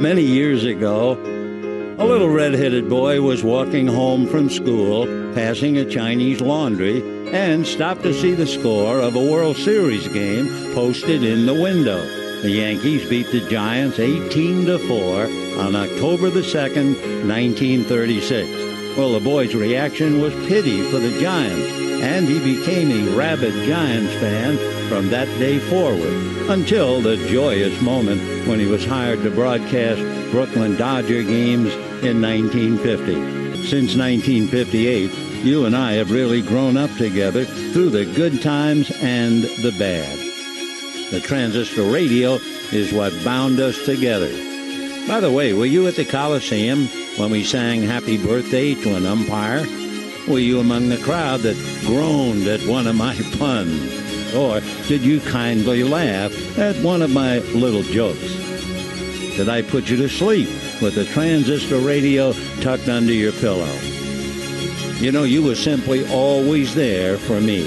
Many years ago, a little red-headed boy was walking home from school, passing a Chinese laundry, and stopped to see the score of a World Series game posted in the window. The Yankees beat the Giants 18 to 4 on October the 2nd, 1936. Well, the boy's reaction was pity for the Giants, and he became a rabid Giants fan from that day forward until the joyous moment when he was hired to broadcast Brooklyn Dodger games in 1950. Since 1958, you and I have really grown up together through the good times and the bad. The transistor radio is what bound us together. By the way, were you at the Coliseum when we sang Happy Birthday to an umpire? Were you among the crowd that groaned at one of my puns? Or did you kindly laugh at one of my little jokes? Did I put you to sleep with a transistor radio tucked under your pillow? You know, you were simply always there for me.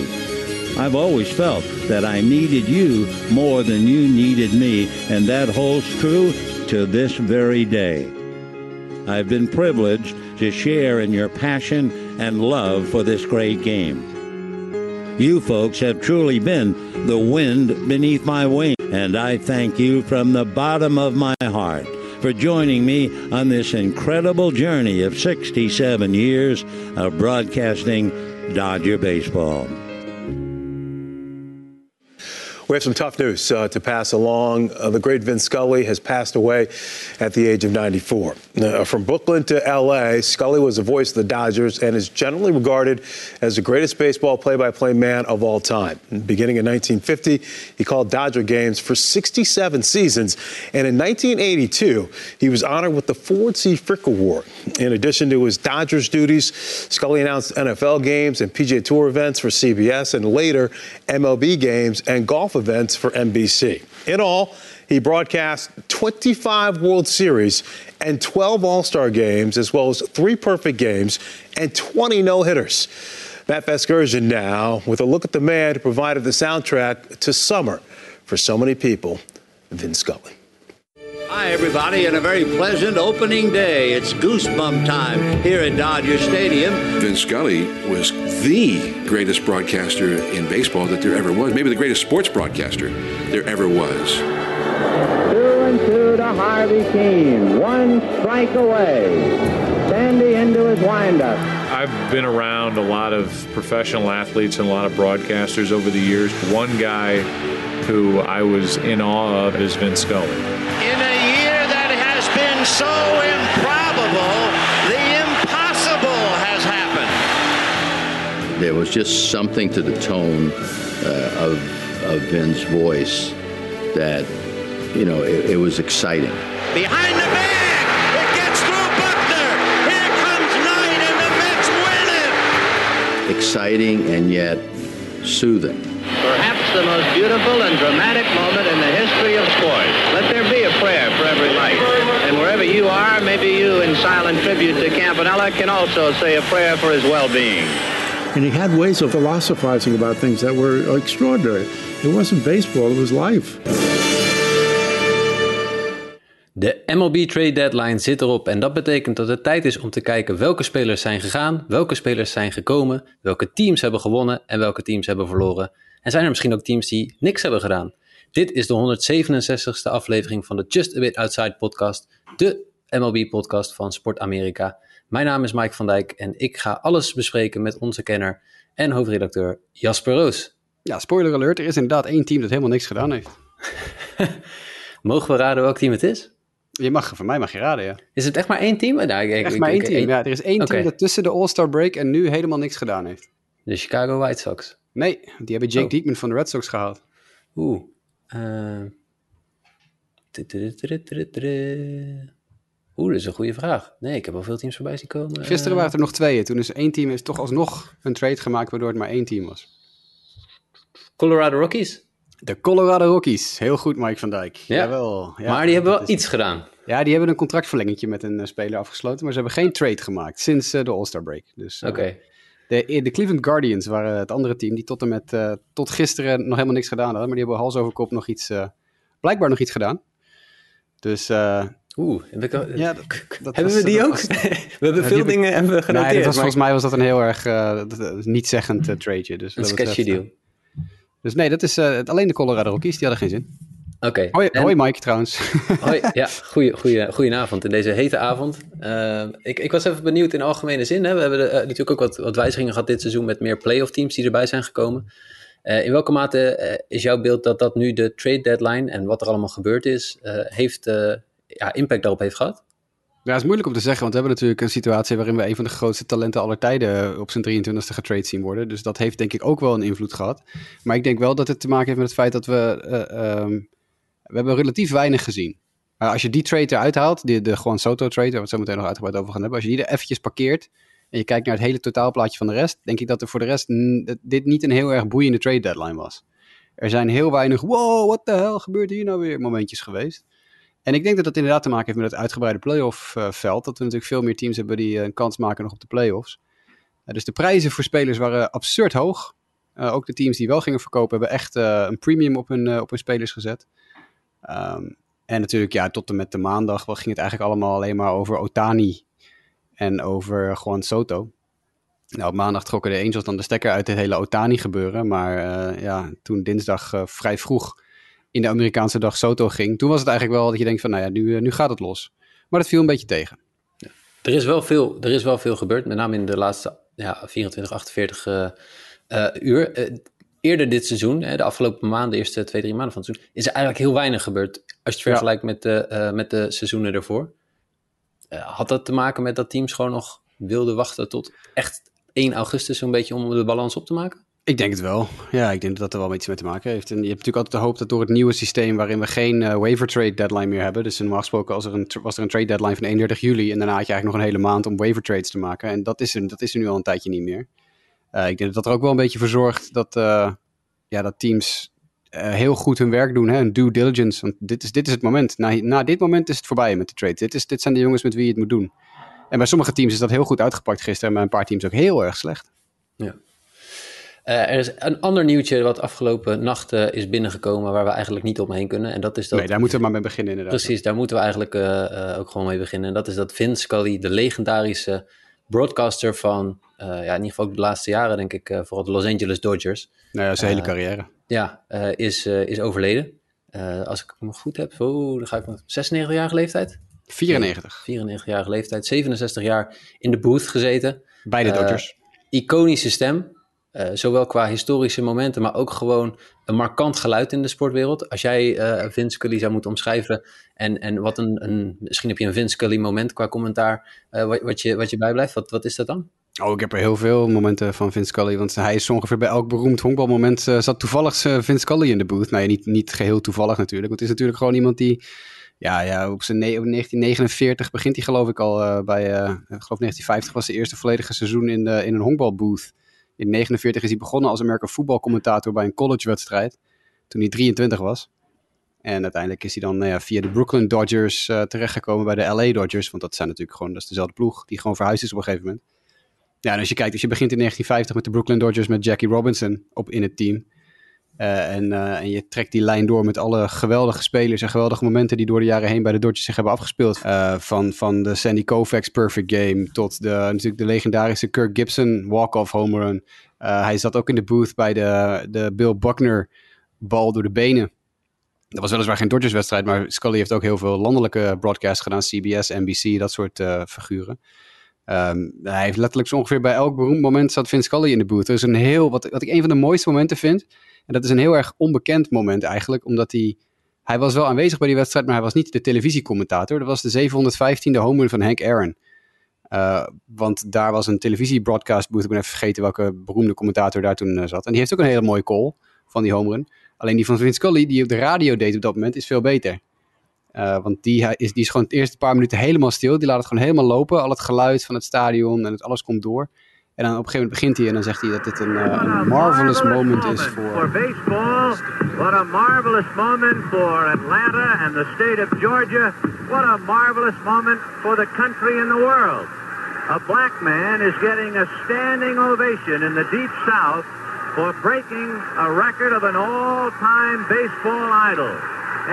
I've always felt that I needed you more than you needed me, and that holds true to this very day. I've been privileged to share in your passion and love for this great game. You folks have truly been the wind beneath my wing, and I thank you from the bottom of my heart for joining me on this incredible journey of 67 years of broadcasting Dodger baseball. We have some tough news uh, to pass along. Uh, the great Vin Scully has passed away at the age of 94. Uh, from Brooklyn to L.A., Scully was the voice of the Dodgers and is generally regarded as the greatest baseball play-by-play man of all time. Beginning in 1950, he called Dodger games for 67 seasons, and in 1982, he was honored with the Ford C. Frick Award. In addition to his Dodgers duties, Scully announced NFL games and PGA Tour events for CBS, and later MLB games and golf events for NBC. In all, he broadcast 25 World Series and 12 All Star games, as well as three perfect games and 20 no hitters. Matt Vasgersian now with a look at the man who provided the soundtrack to summer for so many people, Vin Scully. Hi, everybody, and a very pleasant opening day. It's goosebump time here at Dodger Stadium. Vin Scully was the greatest broadcaster in baseball that there ever was, maybe the greatest sports broadcaster there ever was. Two and two to Harvey Keene. One strike away. Sandy into his windup. I've been around a lot of professional athletes and a lot of broadcasters over the years. One guy who I was in awe of is Vin Scully. So improbable, the impossible has happened. There was just something to the tone uh, of, of Vin's voice that, you know, it, it was exciting. Behind the bag, it gets through Buckner. Here comes Knight, and the Mets win it. Exciting and yet soothing. Perhaps the most beautiful and dramatic moment in the history of sports. You are, maybe you, in silent tribute to Campanella, can also say a prayer for his well-being. And he had ways of philosophizing about things that were extraordinary. It wasn't baseball, it was life. De MLB Trade Deadline zit erop en dat betekent dat het tijd is om te kijken welke spelers zijn gegaan, welke spelers zijn gekomen, welke teams hebben gewonnen en welke teams hebben verloren. En zijn er misschien ook teams die niks hebben gedaan? Dit is de 167ste aflevering van de Just A Bit Outside podcast, de MLB-podcast van Sport Amerika. Mijn naam is Mike van Dijk en ik ga alles bespreken met onze kenner en hoofdredacteur Jasper Roos. Ja, spoiler alert, er is inderdaad één team dat helemaal niks gedaan heeft. Mogen we raden welk team het is? Je mag, van mij mag je raden, ja. Is het echt maar één team? Nou, ik, Echt ik- maar één team, ja. Er is één team dat tussen de All-Star break en nu helemaal niks gedaan heeft. De Chicago White Sox. Nee, die hebben Jake Oh. Diekman van de Red Sox gehaald. Oeh. eh. Oeh, dat is een goede vraag. Nee, ik heb al veel teams voorbij zien komen. Gisteren Eh, waren het er nog twee. Toen is één team is toch alsnog een trade gemaakt waardoor het maar één team was. Colorado Rockies. De Colorado Rockies. Heel goed, Mike van Dijk. Ja. Jawel. Ja, maar die hebben wel is- iets gedaan. Ja, die hebben een contractverlengingje met een eh, speler afgesloten, maar ze hebben geen trade gemaakt sinds eh, de All-Star break. Dus, Oké. de, de Cleveland Guardians waren het andere team die tot en met tot gisteren nog helemaal niks gedaan hadden, maar die hebben hals over kop nog iets, blijkbaar nog iets gedaan. Dus eh, Oeh, heb ik al- Ja, dat- dat hebben was- we die ook? was- we hebben veel heb ik- dingen hebben we genoteerd. Nee, was, volgens mij was dat een heel erg eh, niet-zeggend eh, tradeje. Dus een sketchy betreft, deal. eh, Dus nee, dat is alleen de Colorado Rockies, die hadden geen zin. Oké. Hoi, en- hoi Mike trouwens. Hoi, ja, goeie, goeie, goedenavond in deze hete avond. Ik, ik was even benieuwd in algemene zin. Hè. We hebben natuurlijk ook wat, wat wijzigingen gehad dit seizoen met meer playoff teams die erbij zijn gekomen. In welke mate is jouw beeld dat dat nu de trade deadline en wat er allemaal gebeurd is, heeft, ja, impact daarop heeft gehad? Ja, het is moeilijk om te zeggen, want we hebben natuurlijk een situatie waarin we een van de grootste talenten aller tijden op zijn 23e getrade zien worden. Dus dat heeft denk ik ook wel een invloed gehad. Maar ik denk wel dat het te maken heeft met het feit dat we, eh, ehm, we hebben relatief weinig gezien. Uh, als je die trade eruit haalt, de, de Juan Soto trade, waar we het zo meteen nog uitgebreid over gaan hebben, als je die er eventjes parkeert en je kijkt naar het hele totaalplaatje van de rest, denk ik dat er voor de rest dit niet een heel erg boeiende trade deadline was. Er zijn heel weinig, wow, what the hell gebeurt hier nou weer, momentjes geweest. En ik denk dat dat inderdaad te maken heeft met het uitgebreide playoff eh, veld. Dat we natuurlijk veel meer teams hebben die eh, een kans maken nog op de playoffs. Eh, dus de prijzen voor spelers waren absurd hoog. Ook de teams die wel gingen verkopen hebben echt een premium op hun, op hun spelers gezet. Ehm, en natuurlijk, ja, tot en met de maandag ging het eigenlijk allemaal alleen maar over Otani en over Juan Soto. Nou, op maandag trokken de Angels dan de stekker uit het hele Otani gebeuren. Maar ja, toen dinsdag vrij vroeg in de Amerikaanse dag Soto ging, toen was het eigenlijk wel dat je denkt van, nou ja, nu, eh, nu gaat het los. Maar dat viel een beetje tegen. Er is wel veel, er is wel veel gebeurd, met name in de laatste ja, 24, 48 eh, eh, uur. Eerder dit seizoen, hè, de afgelopen maanden, de eerste twee, drie maanden van het seizoen, is er eigenlijk heel weinig gebeurd. Als je het vergelijkt met, de, met de seizoenen ervoor. Had dat te maken met dat teams gewoon nog wilden wachten tot echt 1 augustus zo'n beetje om de balans op te maken? Ik denk het wel. Ja, ik denk dat dat er wel iets mee te maken heeft. En je hebt natuurlijk altijd de hoop dat door het nieuwe systeem waarin we geen eh, waiver trade deadline meer hebben. Dus normaal gesproken als er een, was er een trade deadline van 31 juli en daarna had je eigenlijk nog een hele maand om waiver trades te maken. En dat is er, dat is er nu al een tijdje niet meer. Eh, ik denk dat dat er ook wel een beetje voor zorgt dat, eh, ja, dat teams heel goed hun werk doen. Hè? Een due diligence. Want dit is, dit is het moment. Na, na dit moment is het voorbij met de trade. Dit, is, dit zijn de jongens met wie je het moet doen. En bij sommige teams is dat heel goed uitgepakt gisteren. En bij een paar teams ook heel erg slecht. Ja. Eh, er is een ander nieuwtje wat afgelopen nacht eh, is binnengekomen waar we eigenlijk niet omheen kunnen. En dat is dat... Nee, daar moeten we maar mee beginnen inderdaad. Precies, daar moeten we eigenlijk eh, ook gewoon mee beginnen. En dat is dat Vince Scully, de legendarische broadcaster van, ja, in ieder geval ook de laatste jaren, denk ik, vooral de Los Angeles Dodgers. Nou ja, zijn hele carrière. Ja, is, is overleden. Uh, als ik me goed heb, oh, dan ga ik nog 96-jarige leeftijd. 94. 94-jarige leeftijd, 67 jaar in de booth gezeten. Bij de Dodgers. iconische stem. Uh, zowel qua historische momenten, maar ook gewoon een markant geluid in de sportwereld. Als jij uh, Vince Scully zou moeten omschrijven en, en wat een, een, misschien heb je een Vince Scully moment qua commentaar, uh, wat, wat, je, wat je bijblijft, wat, wat is dat dan? Oh, ik heb er heel veel momenten van Vince Scully, want hij is ongeveer bij elk beroemd honkbalmoment zat toevallig Vince Scully in de booth. Nou ja, niet, niet geheel toevallig natuurlijk, want het is natuurlijk gewoon iemand die ja, ja, op zijn 1949 begint hij geloof ik al bij, geloof 1950 was de eerste volledige seizoen in, de, in een honkbalbooth. In 49 is hij begonnen als American voetbalcommentator bij een collegewedstrijd, toen hij 23 was. En uiteindelijk is hij dan nou ja, via de Brooklyn Dodgers uh, terechtgekomen bij de LA Dodgers, want dat zijn natuurlijk gewoon, dat is dezelfde ploeg, die gewoon verhuisd is op een gegeven moment. Ja, en als je kijkt, als je begint in 1950 met de Brooklyn Dodgers met Jackie Robinson op, in het team, uh, en, uh, en, je trekt die lijn door met alle geweldige spelers en geweldige momenten die door de jaren heen bij de Dodgers zich hebben afgespeeld. Uh, van, van de Sandy Koufax perfect game tot de, natuurlijk de legendarische Kirk Gibson walk-off home run. hij zat ook in de booth bij de, de Bill Buckner bal door de benen. Dat was weliswaar geen Dodgers wedstrijd, maar Scully heeft ook heel veel landelijke broadcasts gedaan. CBS, NBC, dat soort figuren. Um, hij heeft letterlijk zo ongeveer bij elk beroemd moment zat Vince Scully in de booth. Er is een heel, wat, wat ik een van de mooiste momenten vind, en dat is een heel erg onbekend moment eigenlijk, omdat hij... Hij was wel aanwezig bij die wedstrijd, maar hij was niet de televisiecommentator. Dat was de 715e home van Hank Aaron. Uh, want daar was een televisiebroadcast booth. Ik ben even vergeten welke beroemde commentator daar toen uh, zat. En die heeft ook een hele mooie call van die home run. Alleen die van Vince Scully, die op de radio deed op dat moment, is veel beter. Uh, want die is, die is gewoon het eerste paar minuten helemaal stil. Die laat het gewoon helemaal lopen. Al het geluid van het stadion en het, alles komt door. En dan op een gegeven moment begint hij en dan zegt hij dat dit een, uh, een marvelous moment is voor... For baseball, what a marvelous moment for Atlanta and the state of Georgia. What a marvelous moment for the country and the world. A black man is getting a standing ovation in the Deep South for breaking a record of an all-time baseball idol.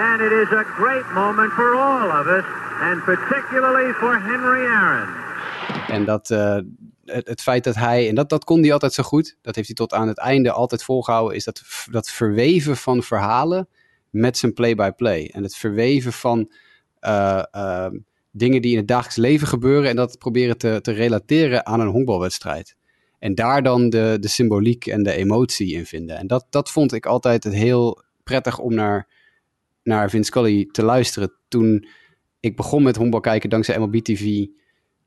And it is a great moment for all of us, and particularly for Henry Aaron. En dat, eh, het, feit dat hij, en dat, dat kon hij altijd zo goed, dat heeft hij tot aan het einde altijd volgehouden, is dat, dat verweven van verhalen met zijn play-by-play. En het verweven van eh, eh, dingen die in het dagelijks leven gebeuren en dat proberen te, te relateren aan een honkbalwedstrijd. En daar dan de, de symboliek en de emotie in vinden. En dat, dat vond ik altijd het heel prettig om naar, naar Vince Scully te luisteren. Toen ik begon met honkbal kijken dankzij MLB TV,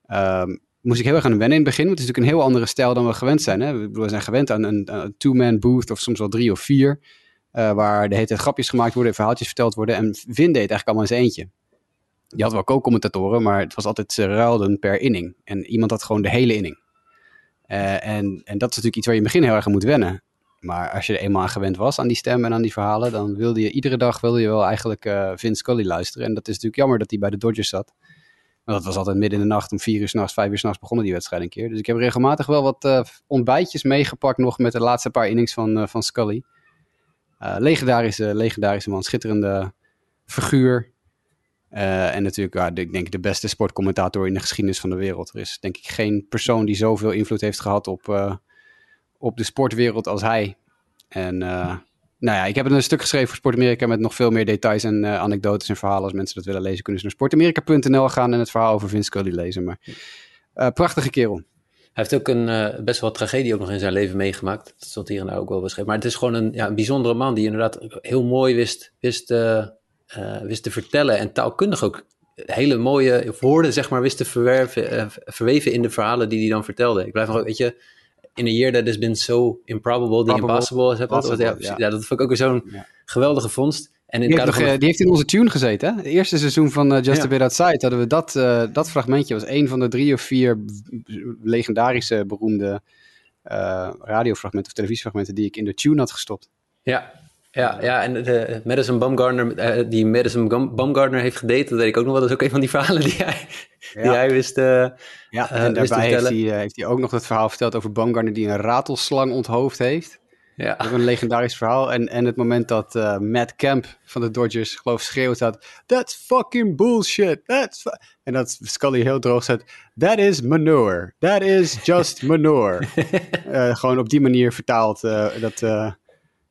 ehm, moest ik heel erg aan wennen in het begin. Want het is natuurlijk een heel andere stijl dan we gewend zijn. Hè? We, zijn gewend aan een, een two-man booth of soms wel drie of vier. eh, waar de hele grapjes gemaakt worden, verhaaltjes verteld worden. En Vin deed het eigenlijk allemaal in zijn eentje. Je had wel co-commentatoren, maar het was altijd ze ruilden per inning. En iemand had gewoon de hele inning. Eh, en, en dat is natuurlijk iets waar je in het begin heel erg aan moet wennen. Maar als je er eenmaal aan gewend was, aan die stem en aan die verhalen, dan wilde je iedere dag wilde je wel eigenlijk eh Vince Scully luisteren. En dat is natuurlijk jammer dat hij bij de Dodgers zat. Dat was altijd midden in de nacht, om vier uur s'nachts, vijf uur s'nachts begonnen die wedstrijd een keer. Dus ik heb regelmatig wel wat eh, ontbijtjes meegepakt nog met de laatste paar innings van, eh, van Scully. Eh, legendarische, legendarische man, schitterende figuur. En natuurlijk, ja, ik denk de beste sportcommentator in de geschiedenis van de wereld. Er is denk ik geen persoon die zoveel invloed heeft gehad op, op de sportwereld als hij. En nou ja, ik heb een stuk geschreven voor Sport Amerika met nog veel meer details en eh, anekdotes en verhalen. Als mensen dat willen lezen, kunnen ze naar sportamerika.nl gaan en het verhaal over Vince Scully lezen. Maar eh, prachtige kerel. Hij heeft ook een eh, best wel tragedie ook nog in zijn leven meegemaakt. Dat stond hier en daar ook wel beschreven. Maar het is gewoon een, ja, een bijzondere man die inderdaad heel mooi wist, wist, wist te vertellen. En taalkundig ook hele mooie woorden, zeg maar, wist te verwerven, verweven in de verhalen die hij dan vertelde. Ik blijf nog, weet je, in a year that has been so improbable, the impossible. Ja, ja. ja, dat vond ik ook weer zo'n geweldige vondst. En in Die heeft, kader nog, van eh, die heeft in onze tune gezeten. Hè? Het eerste seizoen van eh, Just a Bit Outside hadden we dat, eh, dat fragmentje. was een van de drie of vier legendarische, beroemde eh, radiofragmenten of televisiefragmenten die ik in de tune had gestopt. Ja, ja, ja en de Madison Bumgarner, eh, die Madison Bumgarner heeft gedate, dat weet ik ook nog wel. Dat is ook een van die verhalen die hij, die Ja. hij wist, eh, Ja, eh, en daarbij heeft hij, eh, heeft hij ook nog het verhaal verteld over Baumgartner die een ratelslang onthoofd heeft. Ja. Dat is een legendarisch verhaal. En, en het moment dat eh, Matt Kemp van de Dodgers, geloof ik, schreeuwt had... That's fucking bullshit. That's fu-" en dat Scully heel droog zegt... That is manure. That is just manure. Eh, gewoon op die manier vertaald. eh, dat,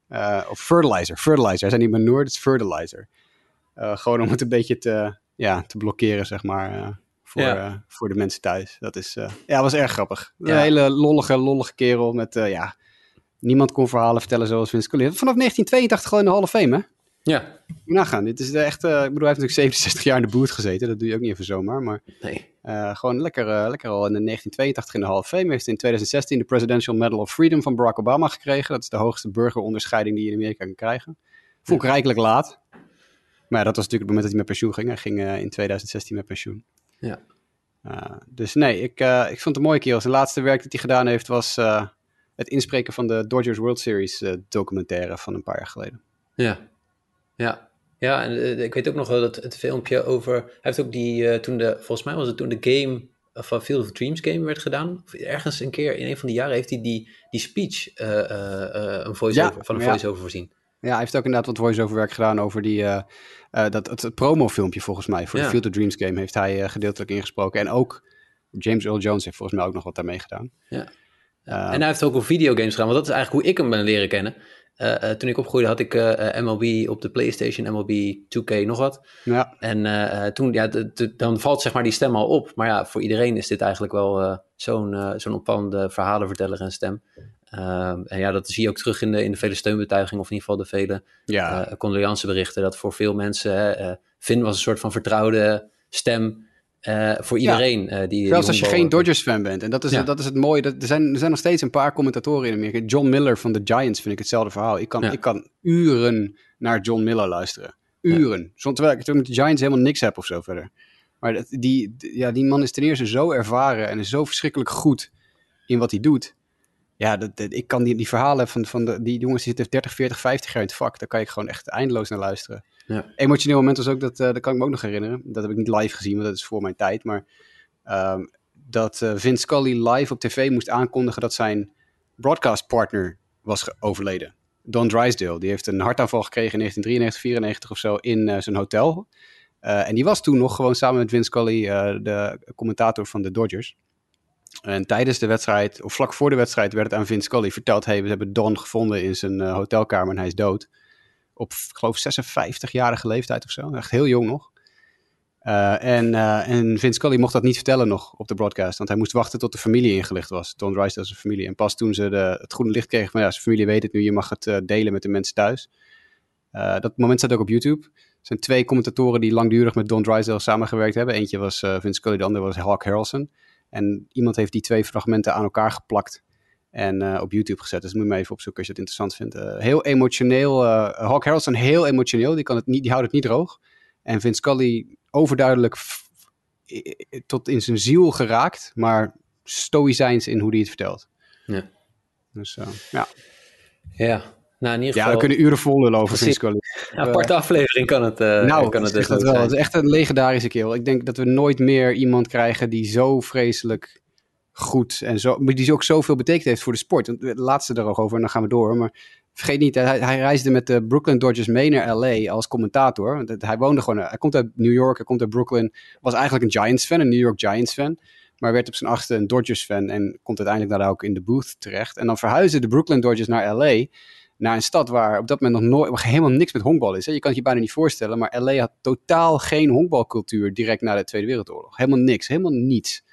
eh, of fertilizer. Fertilizer. Hij zei niet manure, dat is fertilizer. Eh, gewoon om het een beetje te, ja, te blokkeren, zeg maar. eh, voor, Ja. voor de mensen thuis. Dat is, ja, was erg grappig. Een hele lollige, lollige kerel met, ja... Niemand kon verhalen vertellen zoals Vince Scully. Vanaf 1982 gewoon in de Hall of Fame, hè? Ja. Nagaan. Dit is echt, ik bedoel, hij heeft natuurlijk 67 jaar in de boot gezeten. Dat doe je ook niet even zomaar. Maar Nee. Eh, gewoon lekker, eh, lekker al in de 1982 in de Hall of Fame. Heeft in 2016 de Presidential Medal of Freedom van Barack Obama gekregen. Dat is de hoogste burgeronderscheiding die je in Amerika kan krijgen. Vond ik rijkelijk laat. Maar ja, dat was natuurlijk het moment dat hij met pensioen ging. Hij ging eh, in 2016 met pensioen. Ja. Dus nee, ik, ik vond het een mooie kerel. Zijn laatste werk dat hij gedaan heeft was het inspreken van de Dodgers World Series documentaire van een paar jaar geleden. Ja, ja. Ja, en uh, ik weet ook nog wel dat het filmpje over... Hij heeft ook die, uh, toen de, volgens mij was het toen de game van Field of Dreams game werd gedaan. Of ergens een keer in een van die jaren heeft hij die, die speech uh, een voice-over, ja, van een voice-over ja. voorzien. Ja, hij heeft ook inderdaad wat voice-over werk gedaan over die, dat, het, het promofilmpje volgens mij. Voor ja. de Field of Dreams game heeft hij gedeeltelijk ingesproken. En ook James Earl Jones heeft volgens mij ook nog wat daarmee gedaan. Ja. en hij heeft ook op videogames gedaan, want dat is eigenlijk hoe ik hem ben leren kennen. Uh, toen ik opgroeide had ik MLB op de PlayStation, MLB 2K nog wat. Ja. En toen, ja, dan valt zeg maar die stem al op. Maar ja, voor iedereen is dit eigenlijk wel zo'n zo'n opvallende verhalenverteller en stem. En ja, dat zie je ook terug in de, in de vele steunbetuigingen, of in ieder geval de vele ja. condoleanceberichten. Dat voor veel mensen, uh, Finn was een soort van vertrouwde stem uh, voor iedereen. Ja. die, Zelfs die als je geen Dodgers-fan bent. En dat is, ja. dat is het mooie. Dat, er, zijn, er zijn nog steeds een paar commentatoren in Amerika. John Miller van de Giants vind ik hetzelfde verhaal. Ik kan, ja. ik kan uren naar John Miller luisteren. Uren. Ja. Terwijl ik met de Giants helemaal niks heb of zo verder. Maar dat, die, ja, die man is ten eerste zo ervaren en is zo verschrikkelijk goed in wat hij doet. Ja, dat, dat, ik kan die, die verhalen van, van de, die jongens die zitten 30, 40, 50 jaar in het vak. Daar kan ik gewoon echt eindeloos naar luisteren. Ja. Emotioneel moment was ook, dat, uh, dat kan ik me ook nog herinneren. Dat heb ik niet live gezien, want dat is voor mijn tijd. Maar um, dat uh, Vince Scully live op tv moest aankondigen dat zijn broadcast partner was overleden. Don Drysdale. Die heeft een hartaanval gekregen in 1993, 94 of zo in eh, zijn hotel. Eh, en die was toen nog gewoon samen met Vince Scully eh, de commentator van de Dodgers. En tijdens de wedstrijd, of vlak voor de wedstrijd, werd het aan Vince Scully verteld: hey, we hebben Don gevonden in zijn eh, hotelkamer en hij is dood. Op, geloof, 56-jarige leeftijd of zo. Echt heel jong nog. Eh, en, eh, en Vince Scully mocht dat niet vertellen nog op de broadcast. Want hij moest wachten tot de familie ingelicht was. Don zijn familie. En pas toen ze de, het groene licht kregen van ja, zijn familie weet het nu. Je mag het eh, delen met de mensen thuis. Dat moment staat ook op YouTube. Er zijn twee commentatoren die langdurig met Don Drysdale samengewerkt hebben. Eentje was Vince Scully, de andere was Hawk Harrelson. En iemand heeft die twee fragmenten aan elkaar geplakt. En eh, op YouTube gezet. Dus moet je maar even opzoeken als je het interessant vindt. Eh, heel emotioneel. eh Hawk Harrelson heel emotioneel. Die, kan het niet, die houdt het niet droog. En Vince Scully overduidelijk tot in zijn ziel geraakt. Maar stoïcijns in hoe hij het vertelt. Ja. Dus ja. Ja, nou in ieder Ja, geval... we kunnen uren vol lullen over Precies. Vince Scully. Een aparte aflevering kan het, eh nou, kan het dus dat wel. zijn. Het is echt een legendarische kerel. Ik denk dat we nooit meer iemand krijgen die zo vreselijk goed en zo, maar die ook zoveel betekend heeft voor de sport. Want Het laatste daarover en dan gaan we door. Maar vergeet niet, hij, hij reisde met de Brooklyn Dodgers mee naar LA als commentator. Hij woonde gewoon, hij komt uit New York, hij komt uit Brooklyn. Was eigenlijk een Giants fan, een New York Giants fan. Maar werd op zijn achtste een Dodgers fan en komt uiteindelijk daar ook in de booth terecht. En dan verhuisden de Brooklyn Dodgers naar LA naar een stad waar op dat moment nog nooit, helemaal niks met honkbal is. Hè. Je kan het je bijna niet voorstellen, maar LA had totaal geen honkbalcultuur direct na de Tweede Wereldoorlog. Helemaal niks, helemaal niets.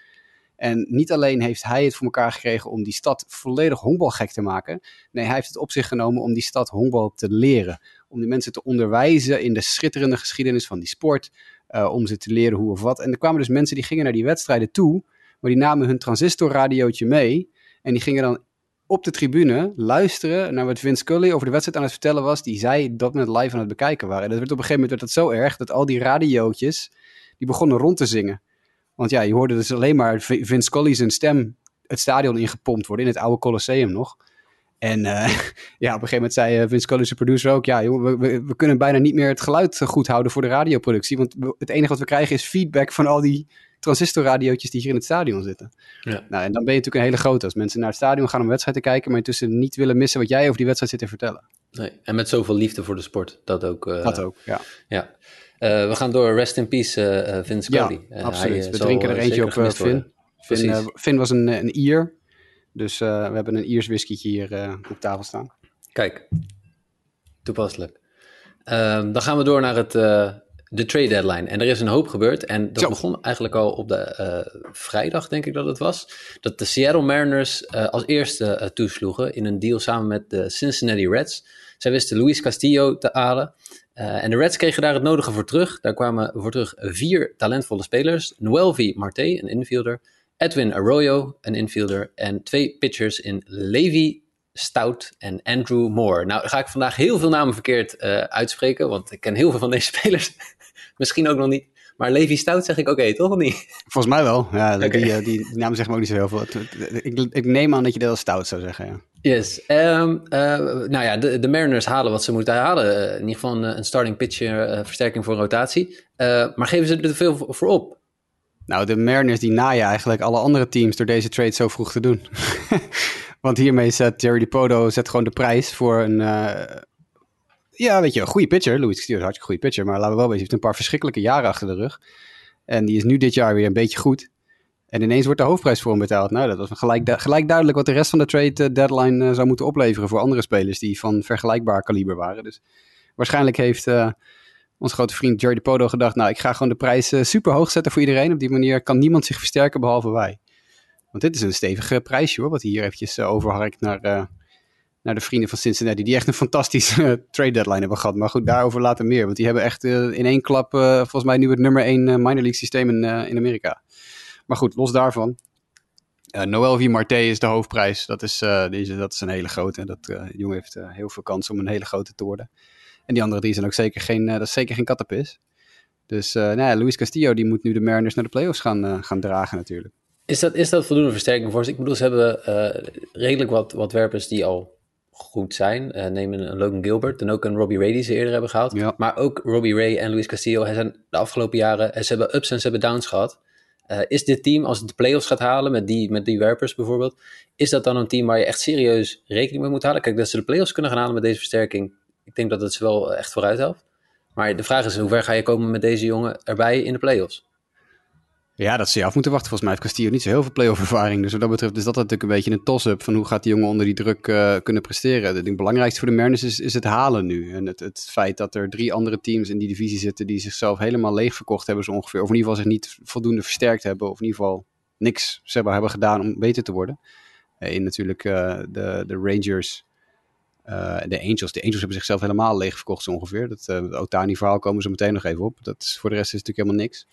En niet alleen heeft hij het voor elkaar gekregen om die stad volledig honkbalgek te maken. Nee, hij heeft het op zich genomen om die stad honkbal te leren. Om die mensen te onderwijzen in de schitterende geschiedenis van die sport. eh, om ze te leren hoe of wat. En er kwamen dus mensen die gingen naar die wedstrijden toe. Maar die namen hun transistorradiootje mee. En die gingen dan op de tribune luisteren naar wat Vince Scully over de wedstrijd aan het vertellen was. Die zij dat met live aan het bekijken waren. En dat werd op een gegeven moment werd dat zo erg dat al die radiootjes. die begonnen rond te zingen. Want ja, je hoorde dus alleen maar Vince Scully zijn stem het stadion ingepompt worden. in het oude Colosseum nog. En eh, ja, op een gegeven moment zei eh, Vince Scully, zijn producer ook... ja, joh, we, we, kunnen bijna niet meer het geluid goed houden voor de radioproductie. Want het enige wat we krijgen is feedback van al die transistorradiootjes die hier in het stadion zitten. Ja. Nou, en dan ben je natuurlijk een hele grote. Als mensen naar het stadion gaan om een wedstrijd te kijken... maar intussen niet willen missen wat jij over die wedstrijd zit te vertellen. Nee, en met zoveel liefde voor de sport, dat ook. eh, Dat ook, ja. Ja. Eh, we gaan door. Rest in peace, eh, eh, Vince Ja, Scully. Eh, absoluut. hij, we drinken er eentje op eh, Finn was een, een Ier. Dus we hebben een Iers whiskytje hier op tafel staan. Kijk, toepasselijk. Ehm, dan gaan we door naar het, de trade deadline. En er is een hoop gebeurd. En dat Zo. begon eigenlijk al op de vrijdag, denk ik dat het was. Dat de Seattle Mariners als eerste toesloegen in een deal samen met de Cincinnati Reds. Zij wisten Luis Castillo te halen. Eh, en de Reds kregen daar het nodige voor terug. Daar kwamen voor terug vier talentvolle spelers. Noelvi Marte, een infielder. Edwin Arroyo, een infielder. En twee pitchers in Levi Stout en Andrew Moore. Nou, ga ik vandaag heel veel namen verkeerd eh, uitspreken, want ik ken heel veel van deze spelers. Misschien ook nog niet. Maar Levi Stout zeg ik oké, toch of niet? Volgens mij wel. Ja, die, eh, die, die naam zegt me ook niet zo heel veel. Ik, ik neem aan dat je dat als stout zou zeggen, ja. Yes. Ehm, eh, nou ja, de, Mariners halen wat ze moeten halen. Eh, in ieder geval een, een starting pitcher, eh, versterking voor rotatie. Eh, maar geven ze er veel voor op? Nou, de Mariners die naaien eigenlijk alle andere teams door deze trade zo vroeg te doen. Want hiermee zet Jerry DiPodo zet gewoon de prijs voor een... eh, ja, weet je, een goede pitcher. Louis Castillo is een hartstikke goede pitcher. Maar laten we wel weten, hij heeft een paar verschrikkelijke jaren achter de rug. En die is nu dit jaar weer een beetje goed. En ineens wordt de hoofdprijs voor hem betaald. Nou, dat was gelijk, gelijk duidelijk wat de rest van de trade eh, deadline eh, zou moeten opleveren voor andere spelers die van vergelijkbaar kaliber waren. Dus waarschijnlijk heeft eh, onze grote vriend Jerry DiPodo gedacht, nou, ik ga gewoon de prijs super hoog zetten voor iedereen. Op die manier kan niemand zich versterken behalve wij. Want dit is een stevige prijsje hoor, wat hier eventjes overharkt naar, naar de vrienden van Cincinnati. Die echt een fantastische trade deadline hebben gehad. Maar goed, daarover later meer. Want die hebben echt in één klap volgens mij nu het nummer één minor league systeem in, in Amerika. Maar goed, los daarvan. Eh Noel V. Marte is de hoofdprijs. Dat is, deze, dat is een hele grote. Dat, die jongen heeft heel veel kans om een hele grote te worden. En die andere drie zijn ook zeker geen, dat is zeker geen kattenpis. Dus nou ja, Luis Castillo die moet nu de Mariners naar de playoffs gaan, gaan dragen natuurlijk. Is dat, is dat voldoende versterking voor ze? Ik bedoel, ze hebben redelijk wat, wat werpers die al goed zijn. Neem een, Logan Gilbert en ook een Robbie Ray die ze eerder hebben gehad. Ja. Maar ook Robbie Ray en Luis Castillo zijn de afgelopen jaren... Ze hebben ups en ze hebben downs gehad. Eh, is dit team, als het de playoffs gaat halen met die, met die werpers bijvoorbeeld, is dat dan een team waar je echt serieus rekening mee moet houden? Kijk, dat ze de playoffs kunnen gaan halen met deze versterking, ik denk dat het ze wel echt vooruit helpt. Maar de vraag is, hoe ver ga je komen met deze jongen erbij in de playoffs? Ja, dat ze je af moeten wachten. Volgens mij heeft Castillo niet zo heel veel playoff ervaring. Dus wat dat betreft is dat natuurlijk een beetje een toss-up van hoe gaat die jongen onder die druk eh, kunnen presteren. Ik denk het belangrijkste voor de Mariners is, is het halen nu. En het, het feit dat er drie andere teams in die divisie zitten die zichzelf helemaal leeg verkocht hebben zo ongeveer. Of in ieder geval zich niet voldoende versterkt hebben. Of in ieder geval niks hebben gedaan om beter te worden. Eh, in natuurlijk uh, de, de Rangers, de Angels. De Angels hebben zichzelf helemaal leeg verkocht zo ongeveer. Dat uh, Otani-verhaal komen ze meteen nog even op. Dat is, voor de rest is natuurlijk helemaal niks.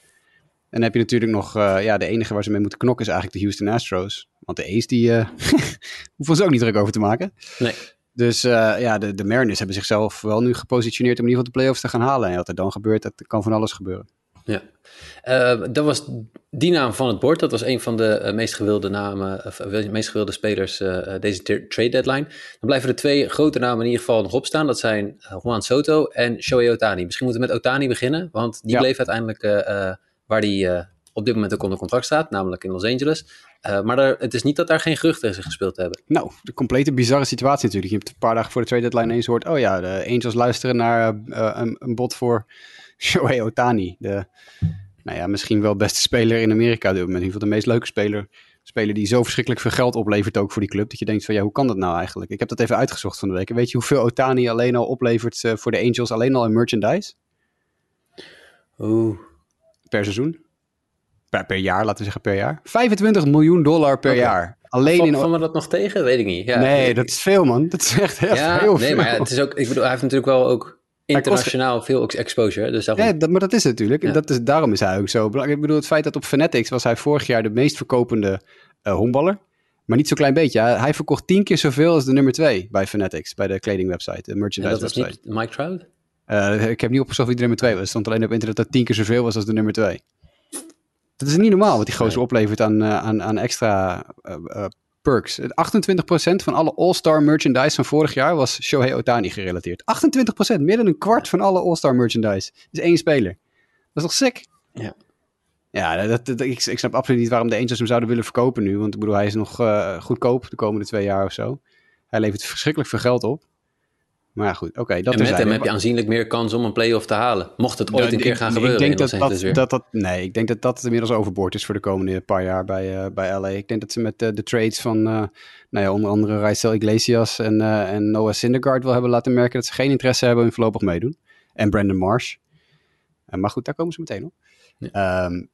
En dan heb je natuurlijk nog, uh, ja, de enige waar ze mee moeten knokken is eigenlijk de Houston Astros. Want de A's, die uh, hoeven ze ook niet druk over te maken. Nee. Dus uh, ja, de, de Mariners hebben zichzelf wel nu gepositioneerd om in ieder geval de playoffs te gaan halen. En wat er dan gebeurt, dat kan van alles gebeuren. Ja, dat was die naam van het bord. Dat was een van de meest gewilde namen, of meest gewilde spelers deze trade deadline. Dan blijven er twee grote namen in ieder geval nog opstaan. Dat zijn Juan Soto en Shohei Otani. Misschien moeten we met Otani beginnen, want die ja. bleef uiteindelijk waar hij uh, op dit moment ook onder contract staat, namelijk in Los Angeles. Uh, maar er, het is niet dat daar geen geruchten zich gespeeld hebben. Nou, de complete bizarre situatie natuurlijk. Je hebt een paar dagen voor de trade deadline eens hoort, oh ja, de Angels luisteren naar uh, een, een bod voor Shohei Otani. De, nou ja, misschien wel beste speler in Amerika op dit moment. In ieder geval de meest leuke speler. Speler die zo verschrikkelijk veel geld oplevert ook voor die club. Dat je denkt van ja, hoe kan dat nou eigenlijk? Ik heb dat even uitgezocht van de week. En weet je hoeveel Otani alleen al oplevert voor de Angels? Alleen al in merchandise? Oeh per seizoen. Per, per jaar, laten we zeggen per jaar. 25 miljoen dollar per okay. jaar. Alleen in... Van we dat nog tegen? Weet ik niet. Ja, nee, dat is veel man. Dat is echt heel ja, veel. Nee, maar ja, het is ook, ik bedoel, hij heeft natuurlijk wel ook internationaal kost... veel exposure. Dus daarom... Ja, dat, maar dat is natuurlijk. Ja. Dat is, daarom is hij ook zo belangrijk. Ik bedoel, het feit dat op Fanatics was hij vorig jaar de meest verkopende uh, honkballer. Maar niet zo'n klein beetje. Hij verkocht tien keer zoveel als de nummer twee bij Fanatics, bij de kledingwebsite, de merchandise en dat website. was niet Mike Trout? Uh, ik heb niet opgezocht wie de nummer 2 was. Het stond alleen op internet dat tien keer zoveel was als de nummer 2. Dat is niet normaal wat die gozer nee. oplevert aan, uh, aan, aan extra uh, perks. 28% van alle All-Star merchandise van vorig jaar was Shohei Otani gerelateerd. 28%, meer dan een kwart van alle All-Star merchandise. is één speler. Dat is toch sick? Ja. Ja, dat, dat, ik, ik snap absoluut niet waarom de Angels hem zouden willen verkopen nu. Want ik bedoel, hij is nog goedkoop de komende twee jaar of zo. Hij levert verschrikkelijk veel geld op. Maar ja, goed, oké. Okay, dat en met hem heb je aanzienlijk meer kans om een play-off te halen. Mocht het ooit een keer gaan gebeuren ik denk dat, dat, dat, dat, Nee, ik denk dat dat inmiddels overboord is voor de komende paar jaar bij, uh, bij LA. Ik denk dat ze met uh, de trades van uh, nou ja, onder andere Raisel Iglesias en, en Noah Syndergaard wel hebben laten merken dat ze geen interesse hebben in voorlopig meedoen. En Brandon Marsh. maar goed, daar komen ze meteen op. Ja. Um,